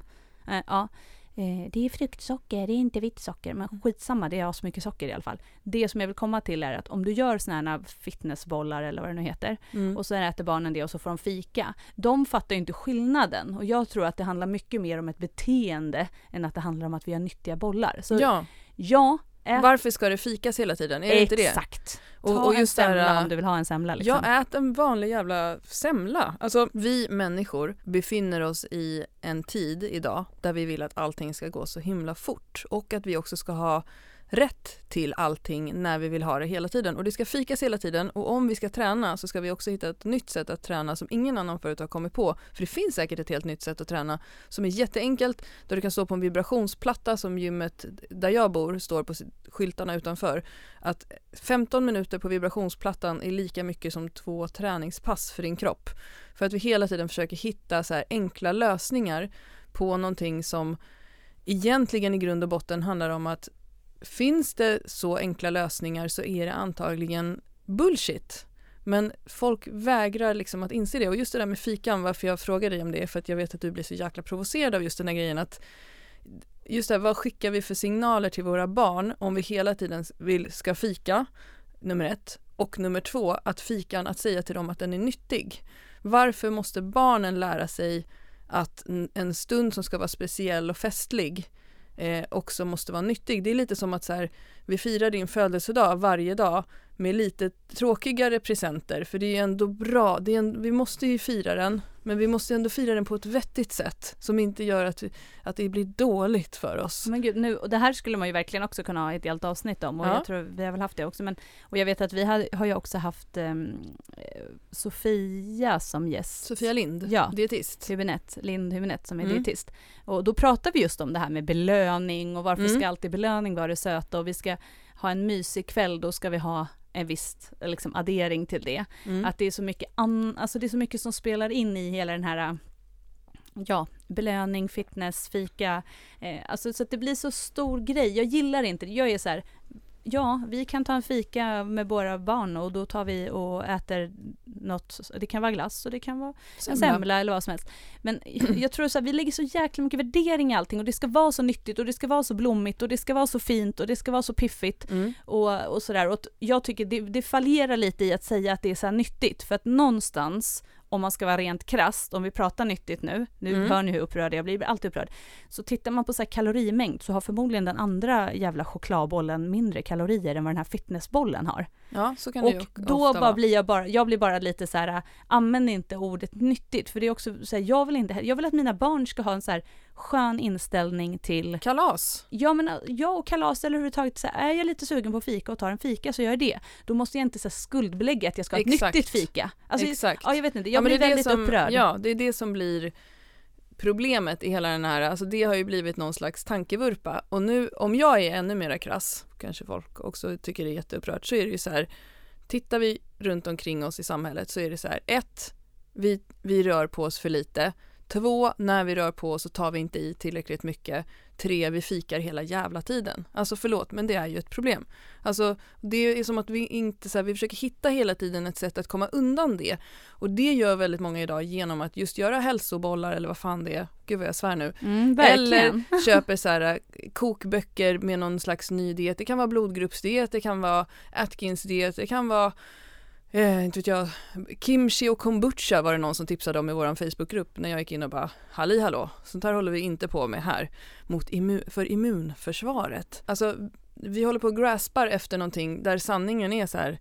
Eh, ja. Eh, det är fruktsocker, det är inte vitt socker, men skitsamma, det är asmycket socker i alla fall. Det som jag vill komma till är att om du gör såna här fitnessbollar eller vad det nu heter, Mm. och så äter barnen det och så får de fika. De fattar ju inte skillnaden och jag tror att det handlar mycket mer om ett beteende än att det handlar om att vi har nyttiga bollar. Så ja, ja, ät varför ska det fikas hela tiden? Är det inte det? exakt. Och, och en just det semla här, om du vill ha en semla liksom. Ja, ät en vanlig jävla semla. Alltså vi människor befinner oss i en tid idag där vi vill att allting ska gå så himla fort och att vi också ska ha rätt till allting när vi vill ha det hela tiden. Och det ska fikas hela tiden. Och om vi ska träna så ska vi också hitta ett nytt sätt att träna som ingen annan förut har kommit på. För det finns säkert ett helt nytt sätt att träna som är jätteenkelt där du kan stå på en vibrationsplatta som gymmet där jag bor står på skyltarna utanför. Att 15 minuter på vibrationsplattan är lika mycket som två träningspass för din kropp. För att vi hela tiden försöker hitta så här enkla lösningar på någonting som egentligen i grund och botten handlar om att finns det så enkla lösningar så är det antagligen bullshit. Men folk vägrar liksom att inse det och just det där med fikan, varför jag frågar dig om det är för att jag vet att du blir så jäkla provocerad av just den här grejen att just det här, vad skickar vi för signaler till våra barn om vi hela tiden vill ska fika, nummer ett, och nummer två, att fikan, att säga till dem att den är nyttig. Varför måste barnen lära sig att en- en stund som ska vara speciell och festlig eh, också måste vara nyttig? Det är lite som att så här, vi firar din födelsedag varje dag med lite tråkigare presenter, för det är ju ändå bra, det är en, vi måste ju fira den, men vi måste ändå fira den på ett vettigt sätt som inte gör att, vi, att det blir dåligt för oss. Men gud, nu, och det här skulle man ju verkligen också kunna ha ett helt avsnitt om och Ja. jag tror vi har väl haft det också. Men, och jag vet att vi har, har ju också haft eh, Sofia som gäst. Sofia Lind, Ja. dietist. Hübinette, Lind Hübinette som är Mm. dietist. Och då pratar vi just om det här med belöning och varför Mm. ska alltid belöning vara det söta och vi ska ha en mysig kväll, då ska vi ha en viss liksom, addering till det. Mm. Att det är så mycket an- alltså det är så mycket som spelar in i hela den här Ja, belöning, fitness, fika. Eh, alltså så att det blir så stor grej. Jag gillar inte det. Jag är så här, ja, vi kan ta en fika med våra barn och då tar vi och äter något. Det kan vara glass och det kan vara en semla eller vad som helst. Men jag tror så här, vi lägger så jäkla mycket värdering i allting och det ska vara så nyttigt och det ska vara så blommigt och det ska vara så fint och det ska vara så piffigt Mm. och, och sådär. Och jag tycker det, det fallerar lite i att säga att det är så här nyttigt för att någonstans om man ska vara rent krasst, om vi pratar nyttigt nu, nu Mm. hör ni hur upprörd jag blir, jag blir alltid upprörd. Så tittar man på så här kalorimängd så har förmodligen den andra jävla chokladbollen mindre kalorier än vad den här fitnessbollen har. Ja, så kan det ju Och då bara blir jag bara, jag blir bara lite så här, äh, använd inte ordet nyttigt, för det är också så här, jag vill inte, jag vill att mina barn ska ha en så här skön inställning till Kalas. Ja men äh, jag och kalas eller överhuvudtaget så här, är jag lite sugen på fika och tar en fika så gör jag det. Då måste jag inte så här, skuldbelägga att jag ska ha ett Exakt. nyttigt fika. Alltså, Exakt. Ja jag vet inte, Ja, jag men blir väldigt som, upprörd. Ja, det är det som blir problemet i hela den här, alltså det har ju blivit någon slags tankevurpa och nu om jag är ännu mera krass, kanske folk också tycker det är jätteupprört, så är det ju så här, tittar vi runt omkring oss i samhället så är det så här, ett, vi, vi rör på oss för lite, två, när vi rör på oss så tar vi inte i tillräckligt mycket, tre, vi fikar hela jävla tiden. Alltså förlåt, men det är ju ett problem. Alltså det är som att vi inte så här, vi försöker hitta hela tiden ett sätt att komma undan det och det gör väldigt många idag genom att just göra hälsobollar eller vad fan det är, gud vad jag svär nu, Mm, eller köper så här eh, kokböcker med någon slags ny diet. Det kan vara blodgruppsdiet, det kan vara Atkins diet, det kan vara eh, inte vet jag, kimchi och kombucha var det någon som tipsade om i vår Facebookgrupp när jag gick in och bara halli hallå, sånt här håller vi inte på med här mot immu- för immunförsvaret. Alltså vi håller på och graspar efter någonting där sanningen är så här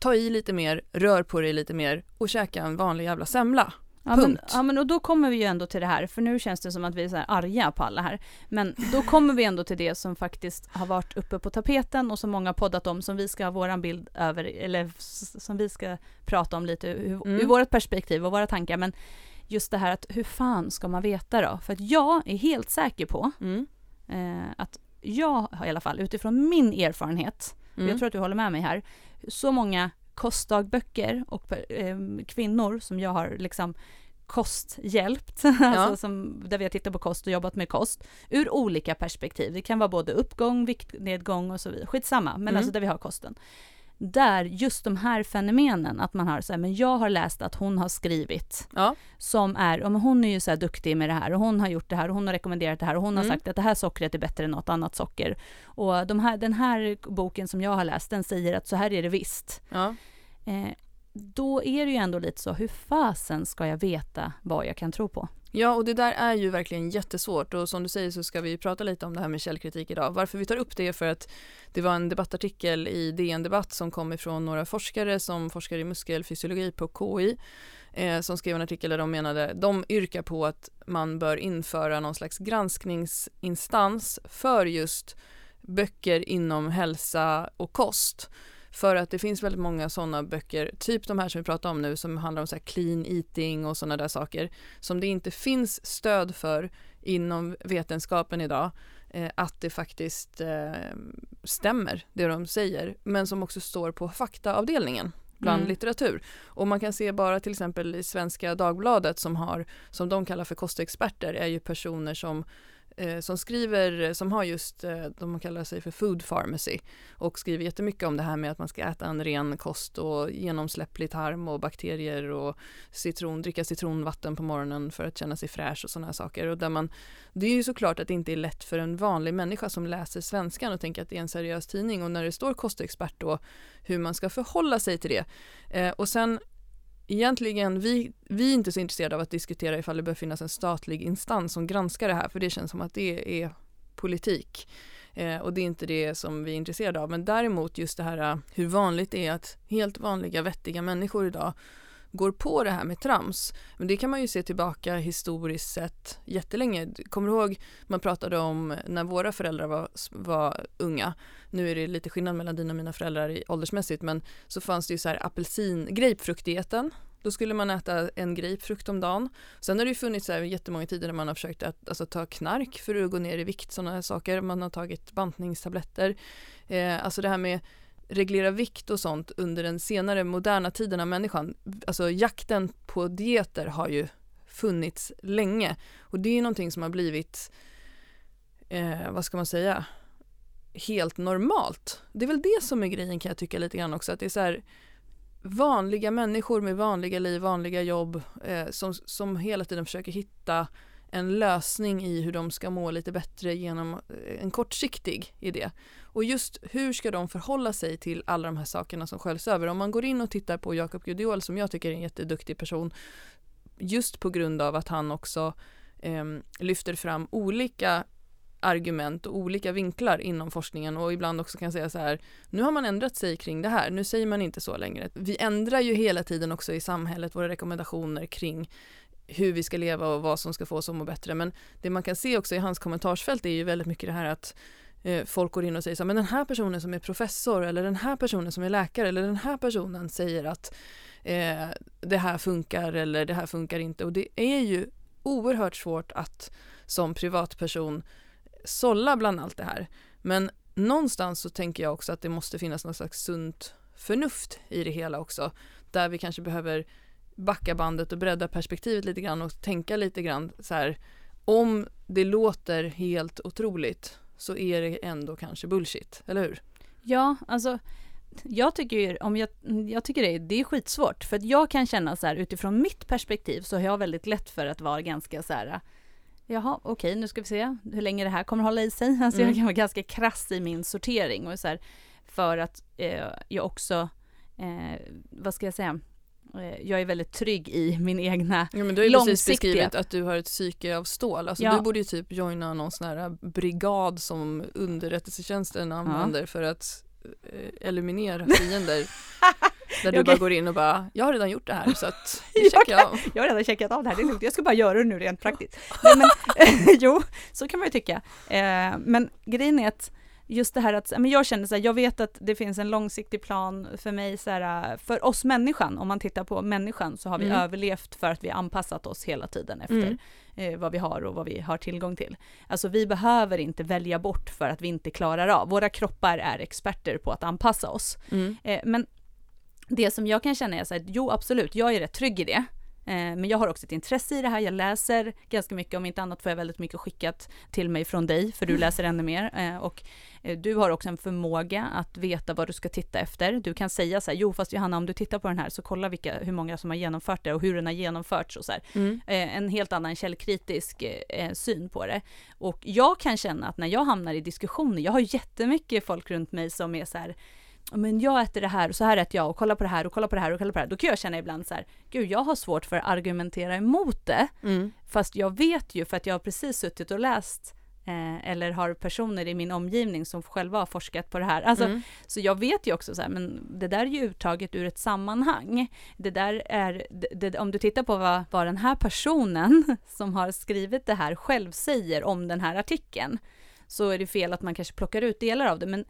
ta i lite mer, rör på dig lite mer och käka en vanlig jävla semla. Ja men, ja men och då kommer vi ju ändå till det här, för nu känns det som att vi är så här arga på alla här. Men då kommer vi ändå till det som faktiskt har varit uppe på tapeten och som många har poddat om, som vi ska ha våran bild över, eller som vi ska prata om lite ur, Mm. ur vårt perspektiv och våra tankar. Men just det här att hur fan ska man veta då? För att jag är helt säker på Mm. eh, att jag i alla fall utifrån min erfarenhet, Mm. jag tror att du håller med mig här, så många kostdagböcker och eh, kvinnor som jag har liksom kosthjälpt, alltså som, där vi har tittat på kost och jobbat med kost, ur olika perspektiv. Det kan vara både uppgång, viktnedgång och så vidare. Skitsamma, men Mm. alltså där vi har kosten. Där just de här fenomenen, att man har så här, men jag har läst att hon har skrivit Ja. som är, ja, men hon är ju så här duktig med det här och hon har gjort det här och hon har rekommenderat det här och hon har Mm. sagt att det här sockret är bättre än något annat socker. Och de här, den här boken som jag har läst, den säger att så här är det visst. Ja. Eh, då är det ju ändå lite så, hur fasen ska jag veta vad jag kan tro på? Ja, och det där är ju verkligen jättesvårt och som du säger så ska vi prata lite om det här med källkritik idag. Varför vi tar upp det är för att det var en debattartikel i DN Debatt som kom ifrån några forskare som forskar i muskelfysiologi på KI eh, som skrev en artikel där de menade, de yrkar på att man bör införa någon slags granskningsinstans för just böcker inom hälsa och kost. För att det finns väldigt många sådana böcker, typ de här som vi pratar om nu som handlar om så här clean eating och sådana där saker som det inte finns stöd för inom vetenskapen idag eh, att det faktiskt eh, stämmer det de säger men som också står på faktaavdelningen bland Mm. litteratur. Och man kan se bara till exempel i Svenska Dagbladet som har, som de kallar för kostexperter, är ju personer som eh, som skriver, som har just, eh, de kallar sig för food pharmacy och skriver jättemycket om det här med att man ska äta en ren kost och genomsläpplig tarm och bakterier och citron, dricka citronvatten på morgonen för att känna sig fräsch och sådana här saker. Och där man, det är ju såklart att det inte är lätt för en vanlig människa som läser svenskan och tänker att det är en seriös tidning och när det står kostexpert då hur man ska förhålla sig till det. Eh, och sen egentligen, vi, vi är inte så intresserade av att diskutera ifall det bör finnas en statlig instans som granskar det här för det känns som att det är politik. Eh, och det är inte det som vi är intresserade av. Men däremot just det här eh, hur vanligt det är att helt vanliga vettiga människor idag går på det här med trams. Men det kan man ju se tillbaka historiskt sett jättelänge. Kommer du ihåg man pratade om när våra föräldrar var, var unga. Nu är det lite skillnad mellan dina och mina föräldrar i åldersmässigt men så fanns det ju så här apelsin, grapefruktdieten då skulle man äta en grapefrukt om dagen. Sen har det ju funnits så här jättemånga tider när man har försökt att, alltså, ta knark för att gå ner i vikt, sådana saker. Man har tagit bantningstabletter. Eh, alltså det här med reglera vikt och sånt under den senare moderna tiden av människan. Alltså jakten på dieter har ju funnits länge och det är någonting som har blivit, eh, vad ska man säga, helt normalt. Det är väl det som är grejen kan jag tycka lite grann också, att det är så här vanliga människor med vanliga liv, vanliga jobb eh, som, som hela tiden försöker hitta en lösning i hur de ska må lite bättre genom eh, en kortsiktig idé. Och just hur ska de förhålla sig till alla de här sakerna som sköljs över? Om man går in och tittar på Jakob Gudiol som jag tycker är en jätteduktig person just på grund av att han också eh, lyfter fram olika argument och olika vinklar inom forskningen och ibland också kan säga så här, nu har man ändrat sig kring det här, nu säger man inte så längre. Vi ändrar ju hela tiden också i samhället våra rekommendationer kring hur vi ska leva och vad som ska få oss att må bättre. Men det man kan se också i hans kommentarsfält är ju väldigt mycket det här att eh, folk går in och säger så men den här personen som är professor eller den här personen som är läkare eller den här personen säger att eh, det här funkar eller det här funkar inte och det är ju oerhört svårt att som privatperson sålla bland allt det här. Men någonstans så tänker jag också att det måste finnas något slags sunt förnuft i det hela också. Där vi kanske behöver backa bandet och bredda perspektivet lite grann och tänka lite grann så här. Om det låter helt otroligt så är det ändå kanske bullshit, eller hur? Ja, alltså jag tycker, om jag, jag tycker det, det är skitsvårt för att jag kan känna så här utifrån mitt perspektiv så har jag väldigt lätt för att vara ganska så här Jaha, okej, nu ska vi se hur länge det här kommer hålla i sig. Alltså mm. jag kan vara ganska krass i min sortering och så här, för att eh, jag också, eh, vad ska jag säga, jag är väldigt trygg i min egna ja, men Du har ju precis beskrivit att du har ett psyke av stål. Alltså ja. Du borde ju typ joina någon sån här brigad som underrättelsetjänsten använder ja. för att eh, eliminera fiender. Där du okay. bara går in och bara, jag har redan gjort det här så att det checkar jag av. Jag har redan checkat av det här, det är lugnt. Jag ska bara göra det nu rent praktiskt. Nej, men, jo, så kan man ju tycka. Eh, men grejen är att just det här att, men jag känner så här, jag vet att det finns en långsiktig plan för mig så här, för oss människan, om man tittar på människan så har vi mm. överlevt för att vi anpassat oss hela tiden efter mm. eh, vad vi har och vad vi har tillgång till. Alltså vi behöver inte välja bort för att vi inte klarar av, våra kroppar är experter på att anpassa oss. Mm. Eh, men det som jag kan känna är så här, jo absolut, jag är rätt trygg i det. Eh, men jag har också ett intresse i det här, jag läser ganska mycket, om inte annat får jag väldigt mycket skickat till mig från dig, för du mm. läser ännu mer. Eh, och eh, du har också en förmåga att veta vad du ska titta efter. Du kan säga så här, jo fast Johanna om du tittar på den här så kolla vilka, hur många som har genomfört det och hur den har genomförts och så mm. En helt annan källkritisk syn på det. Och jag kan känna att när jag hamnar i diskussioner, jag har jättemycket folk runt mig som är så här, men jag äter det här och så här äter jag och kolla på det här och kolla på det här och kolla på det här. Då kan jag känna ibland så här, gud jag har svårt för att argumentera emot det. Mm. Fast jag vet ju för att jag har precis suttit och läst eh, eller har personer i min omgivning som själva har forskat på det här. Alltså, mm. Så jag vet ju också så här, men det där är ju uttaget ur ett sammanhang. Det där är, det, det, om du tittar på vad, vad den här personen som har skrivit det här själv säger om den här artikeln, så är det fel att man kanske plockar ut delar av det. Men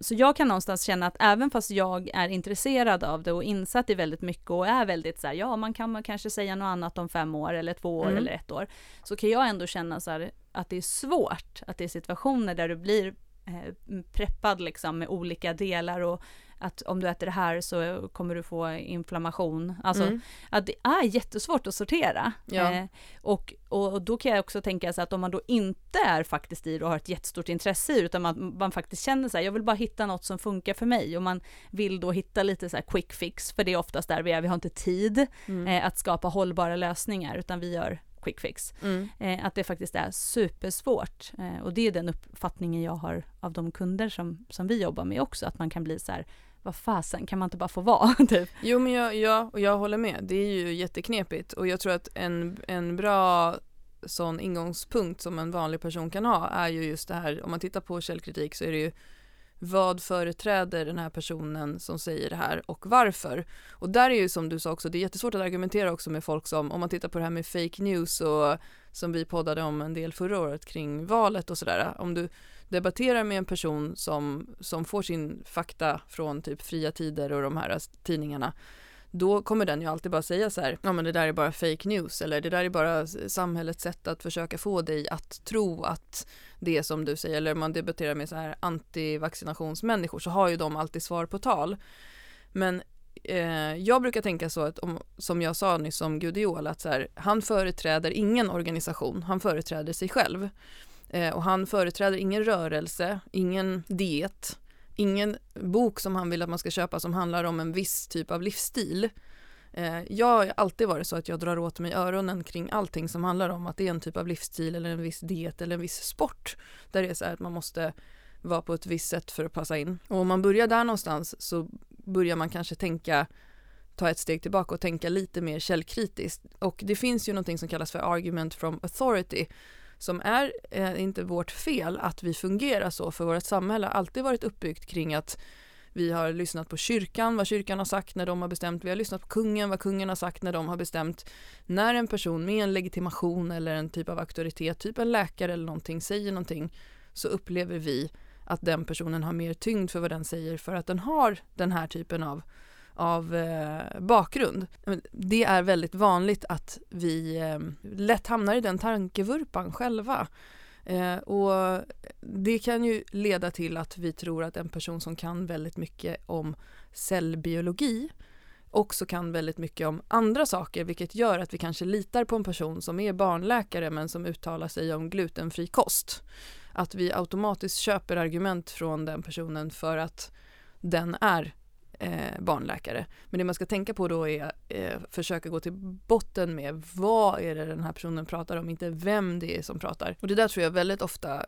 så jag kan någonstans känna att även fast jag är intresserad av det och insatt i väldigt mycket och är väldigt så här, ja man kan kanske säga något annat om fem år eller två år mm. eller ett år, så kan jag ändå känna så här, att det är svårt, att det är situationer där du blir eh, preppad liksom med olika delar och att om du äter det här så kommer du få inflammation. Alltså mm. att det är jättesvårt att sortera. Ja. Eh, och, och, då kan jag också tänka så att om man då inte är faktiskt i det och har ett jättestort intresse i utan man, man faktiskt känner så här, jag vill bara hitta något som funkar för mig och man vill då hitta lite så här quick fix, för det är oftast där vi är, vi har inte tid mm. eh, att skapa hållbara lösningar utan vi gör quick fix. Mm. Eh, att det faktiskt är supersvårt. Eh, och det är den uppfattningen jag har av de kunder som, som vi jobbar med också, att man kan bli så här, vad fasen, kan man inte bara få vara? typ. Jo men jag, ja, och jag håller med. Det är ju jätteknepigt och jag tror att en, en bra sån ingångspunkt som en vanlig person kan ha är ju just det här, om man tittar på källkritik så är det ju vad företräder den här personen som säger det här och varför? Och där är ju som du sa också, det är jättesvårt att argumentera också med folk som, om man tittar på det här med fake news och som vi poddade om en del förra året kring valet och sådär, om du debatterar med en person som, som får sin fakta från typ Fria Tider och de här tidningarna då kommer den ju alltid bara säga så här, ja men det där är bara fake news eller det där är bara samhällets sätt att försöka få dig att tro att det är som du säger, eller om man debatterar med så här antivaccinationsmänniskor så har ju de alltid svar på tal. Men eh, jag brukar tänka så att, om, som jag sa nyss om Gudiol, att så här, han företräder ingen organisation, han företräder sig själv. Eh, och han företräder ingen rörelse, ingen diet, ingen bok som han vill att man ska köpa som handlar om en viss typ av livsstil. Eh, jag har alltid varit så att jag drar åt mig öronen kring allting som handlar om att det är en typ av livsstil eller en viss diet eller en viss sport. Där det är så här att man måste vara på ett visst sätt för att passa in. Och om man börjar där någonstans så börjar man kanske tänka ta ett steg tillbaka och tänka lite mer källkritiskt. Och det finns ju någonting som kallas för argument from authority som är eh, inte vårt fel att vi fungerar så för vårt samhälle har alltid varit uppbyggt kring att vi har lyssnat på kyrkan, vad kyrkan har sagt när de har bestämt. Vi har lyssnat på kungen, vad kungen har sagt när de har bestämt. När en person med en legitimation eller en typ av auktoritet, typ en läkare eller någonting, säger någonting så upplever vi att den personen har mer tyngd för vad den säger för att den har den här typen av av eh, bakgrund. Det är väldigt vanligt att vi eh, lätt hamnar i den tankevurpan själva. Eh, och det kan ju leda till att vi tror att en person som kan väldigt mycket om cellbiologi också kan väldigt mycket om andra saker vilket gör att vi kanske litar på en person som är barnläkare men som uttalar sig om glutenfri kost. Att vi automatiskt köper argument från den personen för att den är eh, barnläkare. Men det man ska tänka på då är eh, försöka gå till botten med vad är det den här personen pratar om, inte vem det är som pratar. Och det där tror jag väldigt ofta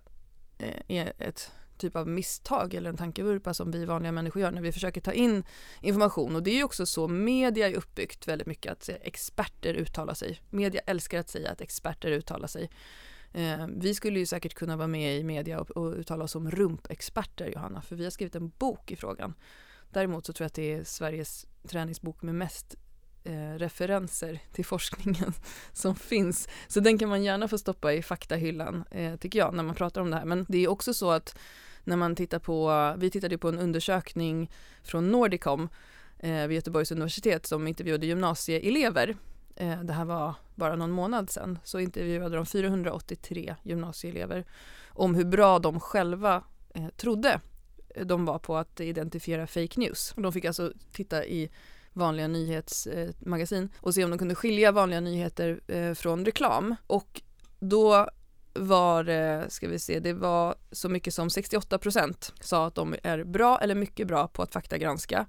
eh, är ett typ av misstag eller en tankevurpa som vi vanliga människor gör när vi försöker ta in information och det är ju också så media är uppbyggt väldigt mycket att experter uttalar sig. Media älskar att säga att experter uttalar sig. Eh, vi skulle ju säkert kunna vara med i media och, och uttala oss som rumpexperter Johanna för vi har skrivit en bok i frågan Däremot så tror jag att det är Sveriges träningsbok med mest eh, referenser till forskningen som finns. Så den kan man gärna få stoppa i faktahyllan eh, tycker jag när man pratar om det här. Men det är också så att när man tittar på, vi tittade på en undersökning från Nordicom eh, vid Göteborgs universitet som intervjuade gymnasieelever. Eh, det här var bara någon månad sedan, så intervjuade de 483 gymnasieelever om hur bra de själva eh, trodde de var på att identifiera fake news. De fick alltså titta i vanliga nyhetsmagasin eh, och se om de kunde skilja vanliga nyheter eh, från reklam. Och då var det, ska vi se, det var så mycket som 68% sa att de är bra eller mycket bra på att faktagranska.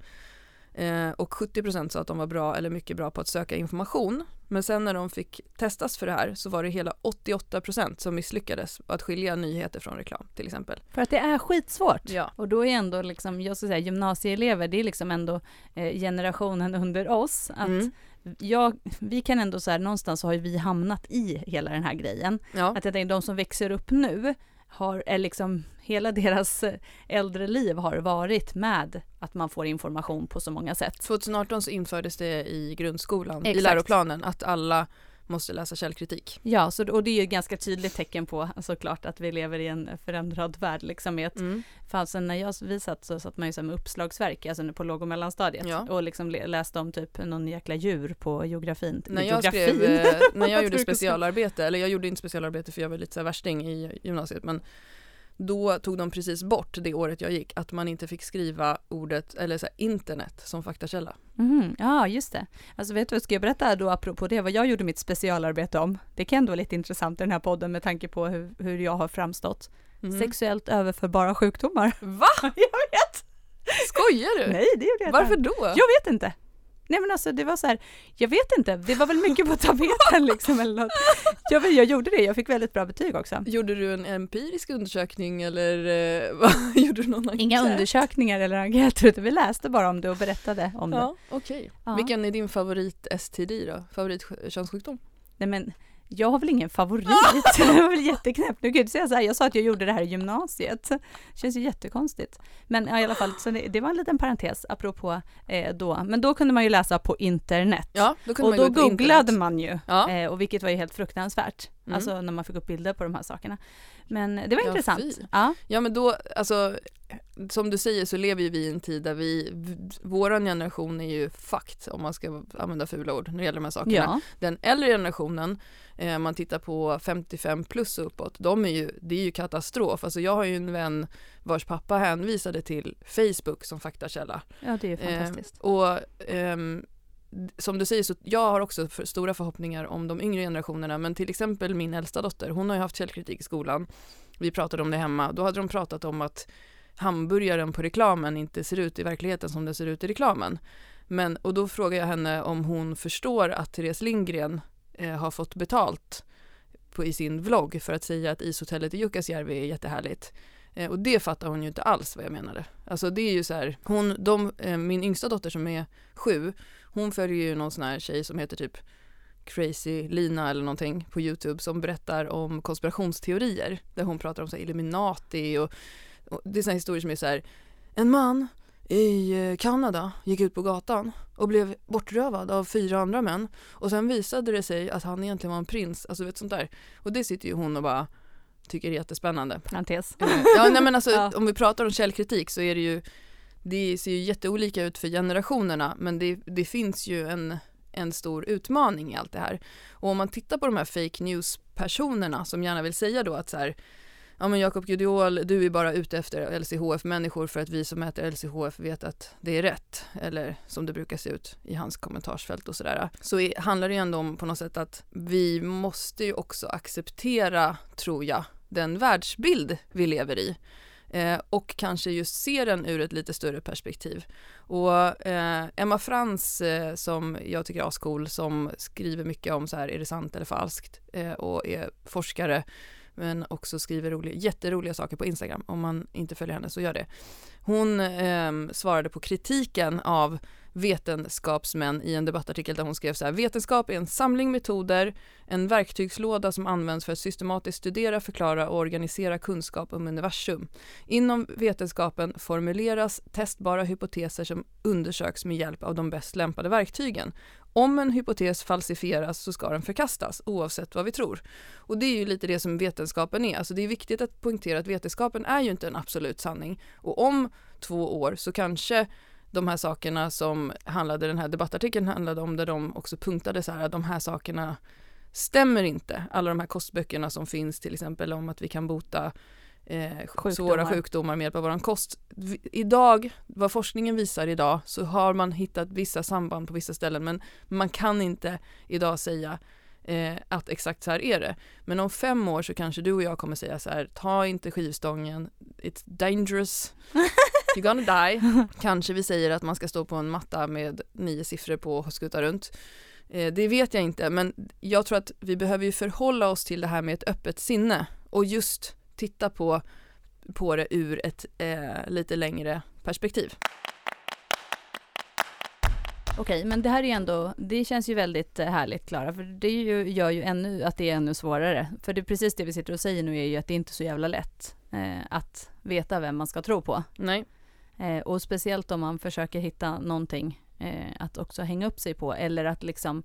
Eh, och 70% sa att de var bra eller mycket bra på att söka information. Men sen när de fick testas för det här så var det hela 88% som misslyckades att skilja nyheter från reklam till exempel. För att det är skitsvårt. Ja. Och då är ändå liksom, jag ska säga gymnasieelever, det är liksom ändå eh, generationen under oss. Att mm. jag, vi kan ändå så här, någonstans har vi hamnat i hela den här grejen. Ja. Att jag tänker de som växer upp nu har, är liksom, hela deras eh, äldre liv har varit med att man får information på så många sätt. 2018 så infördes det i grundskolan, Exakt. i läroplanen, att alla måste läsa källkritik. Ja, så, och det är ju ett ganska tydligt tecken på såklart att vi lever i en förändrad värld. Liksom, mm. För när jag, vi satt så satt man ju med uppslagsverk, alltså på låg och mellanstadiet ja. och liksom läste om typ någon jäkla djur på geografin. När jag, skrev, eh, när jag gjorde specialarbete, eller jag gjorde inte specialarbete för jag var lite så värsting i gymnasiet, men då tog de precis bort det året jag gick att man inte fick skriva ordet eller så här, internet som faktakälla. Mm, ja, just det. Alltså vet du vad, ska jag berätta då apropå det, vad jag gjorde mitt specialarbete om? Det kan ändå vara lite intressant i den här podden med tanke på hur, hur jag har framstått. Mm. Sexuellt överförbara sjukdomar. Va? jag vet! Skojar du? Nej, det gjorde jag inte. Varför då? Jag vet inte. Nej men alltså det var så här, jag vet inte, det var väl mycket på tapeten liksom eller något. Jag, jag gjorde det, jag fick väldigt bra betyg också. Gjorde du en empirisk undersökning eller eh, vad, gjorde du någon enkät? Inga undersökningar eller enkäter utan vi läste bara om det och berättade om ja, det. Okay. Ja. Vilken är din favorit STD då? Favorit könssjukdom? Nej men jag har väl ingen favorit. det var väl jätteknäppt. Nu kan jag inte säga så här, jag sa att jag gjorde det här i gymnasiet. Det känns ju jättekonstigt. Men ja, i alla fall, så det, det var en liten parentes apropå eh, då. Men då kunde man ju läsa på internet. Ja, då och då googlade internet. man ju, Ja. eh, och vilket var ju helt fruktansvärt. Mm. Alltså när man fick upp bilder på de här sakerna. Men det var Ja, intressant. fy. Ja, Ja men då, alltså som du säger så lever ju vi i en tid där vi, våran generation är ju fucked om man ska använda fula ord när det gäller de här sakerna. ja, Den äldre generationen, eh, man tittar på 55 plus och uppåt, de är ju, det är ju katastrof. Alltså jag har ju en vän vars pappa hänvisade till Facebook som faktakälla. ja, det är ju fantastiskt. Eh, och ehm, d- som du säger så jag har också för stora förhoppningar om de yngre generationerna men till exempel min äldsta dotter hon har ju haft källkritik i skolan. Vi pratade om det hemma. Då hade de pratat om att hamburgaren på reklamen inte ser ut i verkligheten som den ser ut i reklamen. Men, och då frågar jag henne om hon förstår att Therese Lindgren eh, har fått betalt på, i sin vlogg för att säga att ishotellet i Jukkasjärvi är jättehärligt. Eh, och det fattar hon ju inte alls vad jag menade. Alltså det är ju så här, hon, de, eh, min yngsta dotter som är sju, hon följer ju någon sån här tjej som heter typ Crazy Lina eller någonting på Youtube som berättar om konspirationsteorier där hon pratar om så Illuminati och, och det är såna här historier som är så här en man i eh, Kanada gick ut på gatan och blev bortrövad av fyra andra män och sen visade det sig att han egentligen var en prins, alltså vet sånt där. Och det sitter ju hon och bara tycker är jättespännande. Parentes. Eh, Ja, nej men alltså Ja. om vi pratar om källkritik så är det ju det ser ju jätteolika ut för generationerna men det, det finns ju en, en stor utmaning i allt det här. Och om man tittar på de här fake news-personerna som gärna vill säga då att så här Ja men Jakob Gudiol, du är bara ute efter LCHF-människor för att vi som äter LCHF vet att det är rätt. Eller som det brukar se ut i hans kommentarsfält och sådär. Så är, handlar det ju ändå om på något sätt att vi måste ju också acceptera, tror jag, den världsbild vi lever i. Eh, och kanske just se den ur ett lite större perspektiv. Och eh, Emma Frans eh, som jag tycker är ascool som skriver mycket om så här, är det sant eller falskt? Eh, och är forskare men också skriver roliga, jätteroliga saker på Instagram. Om man inte följer henne så gör det. Hon eh, svarade på kritiken av vetenskapsmän i en debattartikel där hon skrev så här, vetenskap är en samling metoder, en verktygslåda som används för att systematiskt studera, förklara och organisera kunskap om universum. Inom vetenskapen formuleras testbara hypoteser som undersöks med hjälp av de bäst lämpade verktygen. Om en hypotes falsifieras så ska den förkastas oavsett vad vi tror. Och det är ju lite det som vetenskapen är. Alltså det är viktigt att poängtera att vetenskapen är ju inte en absolut sanning. Och om två år så kanske de här sakerna som handlade, den här debattartikeln handlade om där de också punktade så här att de här sakerna stämmer inte. Alla de här kostböckerna som finns till exempel om att vi kan bota eh, Sjukdomar. svåra sjukdomar med hjälp av våran kost. Idag, vad forskningen visar idag, så har man hittat vissa samband på vissa ställen men man kan inte idag säga eh, att exakt så här är det. Men om fem år så kanske du och jag kommer säga så här, ta inte skivstången, it's dangerous, you're gonna die. Kanske vi säger att man ska stå på en matta med nio siffror på och skutta runt. Eh, det vet jag inte, men jag tror att vi behöver ju förhålla oss till det här med ett öppet sinne och just titta på, på det ur ett eh, lite längre perspektiv. Okej, men det här är ju ändå, det känns ju väldigt eh, härligt Klara, för det ju, gör ju ännu att det är ännu svårare. För det är precis det vi sitter och säger nu är ju att det inte är så jävla lätt eh, att veta vem man ska tro på. Nej, Eh, och speciellt om man försöker hitta någonting eh, att också hänga upp sig på eller att liksom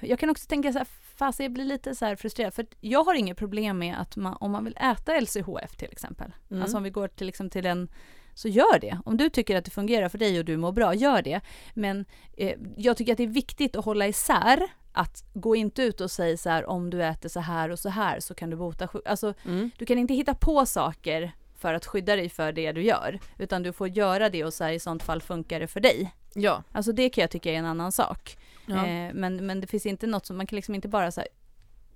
jag kan också tänka så här, fast jag blir lite så frustrerad, för jag har inget problem med att man, om man vill äta LCHF till exempel, Mm. alltså om vi går till, liksom, till en, så gör det. Om du tycker att det fungerar för dig och du mår bra, gör det. Men eh, jag tycker att det är viktigt att hålla isär, att gå inte ut och säga så här, om du äter så här och så här så kan du bota sjuk- Alltså, mm. du kan inte hitta på saker för att skydda dig för det du gör, utan du får göra det och så här, i sånt fall funkar det för dig. ja. Alltså det kan jag tycka är en annan sak. ja. Eh, men, men det finns inte något som, man kan liksom inte bara så här,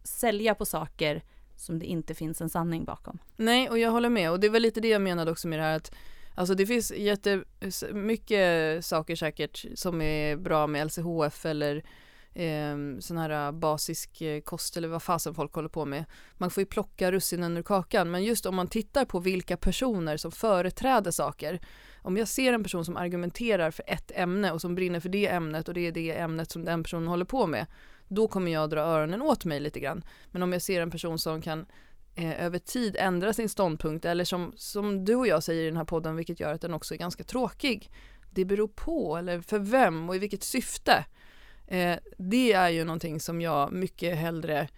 sälja på saker som det inte finns en sanning bakom. Nej, och jag håller med. Och det var lite det jag menade också med det här att Alltså det finns jättemycket saker säkert som är bra med LCHF eller eh, sån här äh, basisk eh, kost eller vad fasen folk håller på med. Man får ju plocka russinen ur kakan men just om man tittar på vilka personer som företräder saker. Om jag ser en person som argumenterar för ett ämne och som brinner för det ämnet och det är det ämnet som den personen håller på med. Då kommer jag dra öronen åt mig lite grann. Men om jag ser en person som kan eh, över tid ändra sin ståndpunkt eller som, som du och jag säger i den här podden vilket gör att den också är ganska tråkig. Det beror på eller för vem och i vilket syfte. Eh, det är ju någonting som jag mycket hellre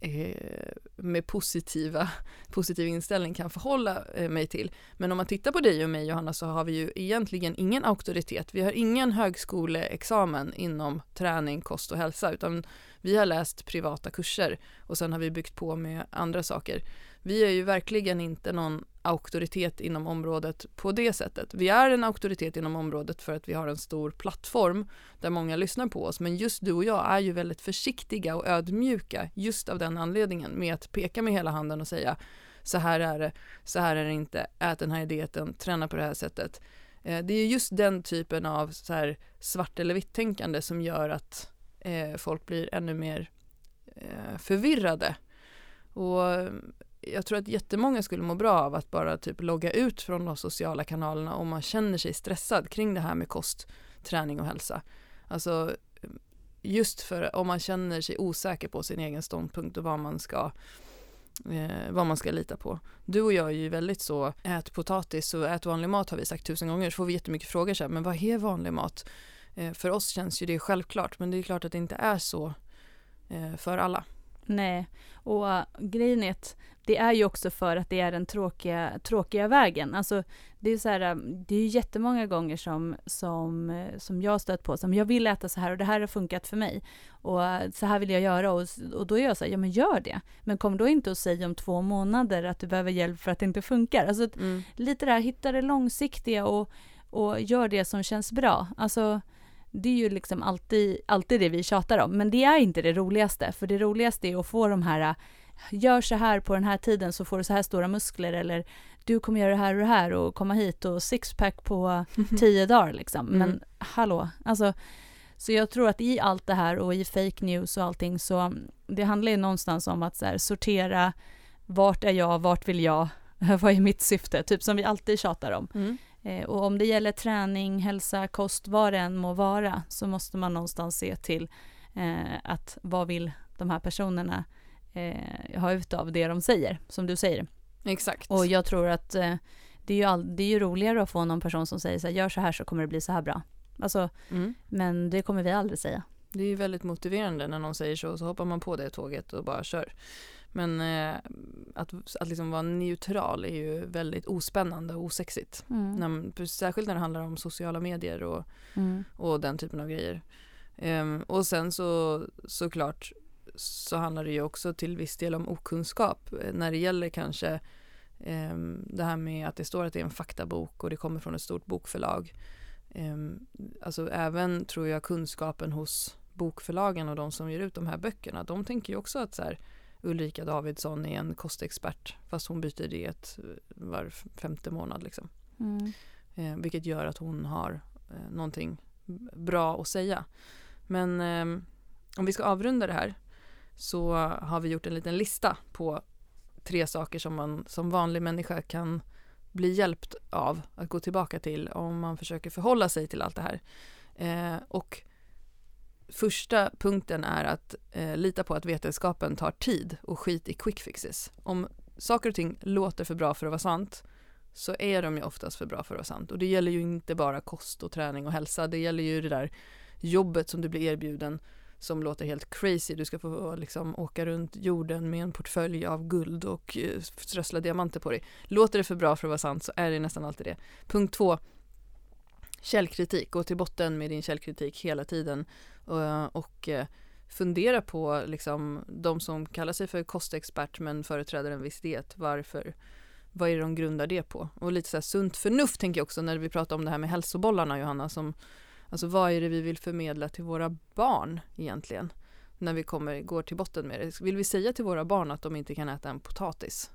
eh, med positiva, positiv inställning kan förhålla eh, mig till. Men om man tittar på dig och mig Johanna så har vi ju egentligen ingen auktoritet. Vi har ingen högskoleexamen inom träning, kost och hälsa utan vi har läst privata kurser och sen har vi byggt på med andra saker. Vi är ju verkligen inte någon auktoritet inom området på det sättet. Vi är en auktoritet inom området för att vi har en stor plattform där många lyssnar på oss. Men just du och jag är ju väldigt försiktiga och ödmjuka just av den anledningen med att peka med hela handen och säga så här är det, så här är det inte, ät den här dieten, träna på det här sättet. Eh, det är just den typen av så här svart eller vitt tänkande som gör att eh, folk blir ännu mer eh, förvirrade. Och jag tror att jättemånga skulle må bra av att bara typ logga ut från de sociala kanalerna om man känner sig stressad kring det här med kost, träning och hälsa. Alltså just för om man känner sig osäker på sin egen ståndpunkt och vad man ska eh, vad man ska lita på. Du och jag är ju väldigt så, ät potatis och ät vanlig mat har vi sagt tusen gånger, så får vi jättemycket frågor så här, men vad är vanlig mat? Eh, för oss känns ju det självklart, men det är klart att det inte är så eh, för alla. Nej, och uh, grejen är att det är ju också för att det är den tråkiga, tråkiga vägen. Alltså, det är så här, um, det är ju jättemånga gånger som, som, uh, som jag stött på, som jag vill äta så här och det här har funkat för mig. Och så här vill jag göra och, och då är jag så här, ja men gör det. Men kom då inte och säg om två månader att du behöver hjälp för att det inte funkar. Alltså mm. lite där, hitta det långsiktiga och, och gör det som känns bra. Alltså det är ju liksom alltid, alltid det vi tjatar om, men det är inte det roligaste, för det roligaste är att få de här gör så här på den här tiden så får du så här stora muskler eller du kommer göra det här och det här och komma hit och sixpack på tio dagar liksom. Men mm. hallå, alltså så jag tror att i allt det här och i fake news och allting så det handlar ju någonstans om att här, sortera vart är jag, vart vill jag, vad är mitt syfte, typ som vi alltid tjatar om. Mm. Eh, och om det gäller träning, hälsa, kost, vad det än må vara, så måste man någonstans se till eh, att vad vill de här personerna eh, ha ut av det de säger, som du säger. Exakt. Och jag tror att det, är ju all, det är ju roligare att få någon person som säger så här, gör så här så kommer det bli så här bra. Alltså, mm. men det kommer vi aldrig säga. Det är ju väldigt motiverande när någon säger så, så hoppar man på det tåget och bara kör. Men eh, att, att liksom vara neutral är ju väldigt ospännande och osexigt. Mm. När, särskilt när det handlar om sociala medier och, mm. och den typen av grejer. Um, och sen så såklart så handlar det ju också till viss del om okunskap eh, när det gäller kanske um, det här med att det står att det är en faktabok och det kommer från ett stort bokförlag. Um, alltså även tror jag kunskapen hos bokförlagen och de som ger ut de här böckerna, de tänker ju också att så här, Ulrika Davidsson är en kostexpert fast hon byter diet eh, var femte månad. Liksom. Mm. Eh, vilket gör att hon har eh, någonting bra att säga. Men eh, om vi ska avrunda det här så har vi gjort en liten lista på tre saker som man som vanlig människa kan bli hjälpt av att gå tillbaka till om man försöker förhålla sig till allt det här. Eh, och Första punkten är att eh, lita på att vetenskapen tar tid och skit i quick fixes. Om saker och ting låter för bra för att vara sant så är de ju oftast för bra för att vara sant. Och det gäller ju inte bara kost och träning och hälsa. Det gäller ju det där jobbet som du blir erbjuden som låter helt crazy. Du ska få liksom åka runt jorden med en portfölj av guld och eh, strössla diamanter på dig. Låter det för bra för att vara sant så är det nästan alltid det. Punkt två. Källkritik. Gå till botten med din källkritik hela tiden och, och eh, fundera på liksom, de som kallar sig för kostexpert men företräder en viss diet. Varför? Vad är det de grundar det på? Och lite så här sunt förnuft tänker jag också när vi pratar om det här med hälsobollarna Johanna. Som, alltså vad är det vi vill förmedla till våra barn egentligen? När vi kommer, går till botten med det. Vill vi säga till våra barn att de inte kan äta en potatis?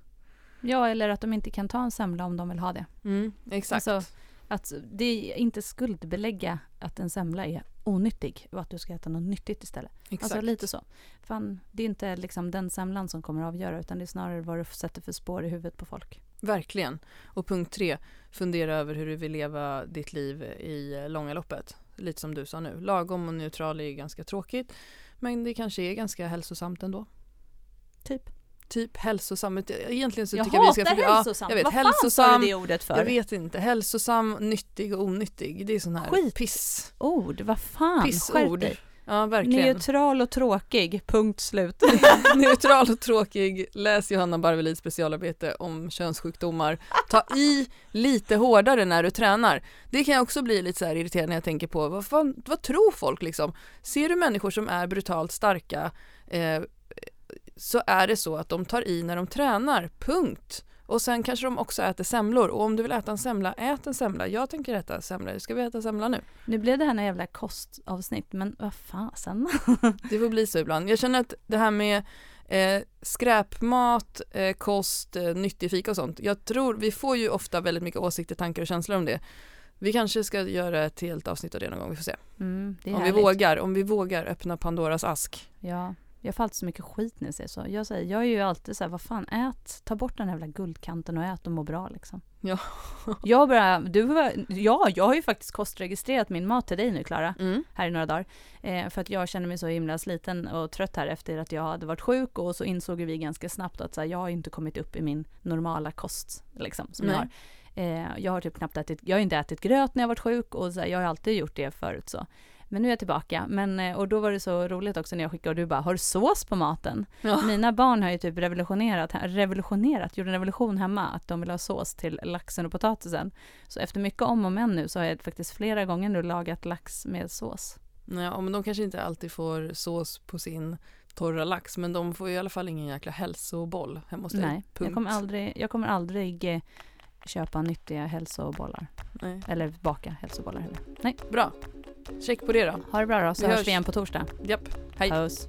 Ja, eller att de inte kan ta en semla om de vill ha det. Mm, exakt. Alltså, att det är inte skuldbelägga att en semla är onyttig och att du ska äta något nyttigt istället. Exakt. Alltså lite så. Fan, det är inte liksom den semlan som kommer att avgöra utan det är snarare vad du sätter för spår i huvudet på folk. Verkligen. Och punkt tre, fundera över hur du vill leva ditt liv i långa loppet. Lite som du sa nu. Lagom och neutral är ganska tråkigt. Men det kanske är ganska hälsosamt ändå. Typ. Typ hälsosam. Egentligen så Jag tycker jag vi ska... ja, hälsosam. jag vet, Vad fan hälsosam, sa du det ordet för? Jag vet inte. Hälsosam, nyttig och onyttig. Det är sån här Skit. piss. Ord, vad fan, Pissord. dig. Ja, verkligen. Neutral och tråkig, punkt slut. Neutral och tråkig. Läs Johanna Barvelits specialarbete om könssjukdomar. Ta i lite hårdare när du tränar. Det kan jag också bli lite så här irriterad när jag tänker på vad, fan, vad tror folk liksom? Ser du människor som är brutalt starka eh, så är det så att de tar i när de tränar, punkt. Och sen kanske de också äter semlor och om du vill äta en semla, ät en semla. Jag tänker äta semla, ska vi äta semla nu? Nu blev det här en jävla kostavsnitt, men vad fasen. Det får bli så ibland. Jag känner att det här med eh, skräpmat, eh, kost, eh, nyttig fika och sånt. Jag tror, vi får ju ofta väldigt mycket åsikter, tankar och känslor om det. Vi kanske ska göra ett helt avsnitt av det någon gång, vi får se. Mm, Om vi härligt. vågar, om vi vågar öppna Pandoras ask. Ja, jag får alltid så mycket skit när jag säger så. Jag säger, jag är ju alltid så här, vad fan, ät, ta bort den här jävla guldkanten och ät och må bra liksom. Ja. jag bara, du ja, jag har ju faktiskt kostregistrerat min mat till dig nu Klara, Mm. här i några dagar. Eh, för att jag känner mig så himla sliten och trött här efter att jag hade varit sjuk och så insåg vi ganska snabbt att så här, jag har inte kommit upp i min normala kost liksom, som jag Nej. har. Eh, jag har typ knappt ätit, jag har inte ätit gröt när jag varit sjuk och så här, jag har alltid gjort det förut så. Men nu är jag tillbaka. Men, eh, och då var det så roligt också när jag skickade och du bara, har du sås på maten? Ja. Mina barn har ju typ revolutionerat, revolutionerat, gjort en revolution hemma, att de vill ha sås till laxen och potatisen. Så efter mycket om och men nu så har jag faktiskt flera gånger nu lagat lax med sås. Ja, men de kanske inte alltid får sås på sin torra lax, men de får i alla fall ingen jäkla hälsoboll hemma hos dig. Nej, jag kommer aldrig, jag kommer aldrig eh, köpa nyttiga hälsobollar. Nej. Eller baka hälsobollar heller. Bra. Check på det då. Ha det bra då, så vi hörs, vi igen på torsdag. Japp. Hej. Puss.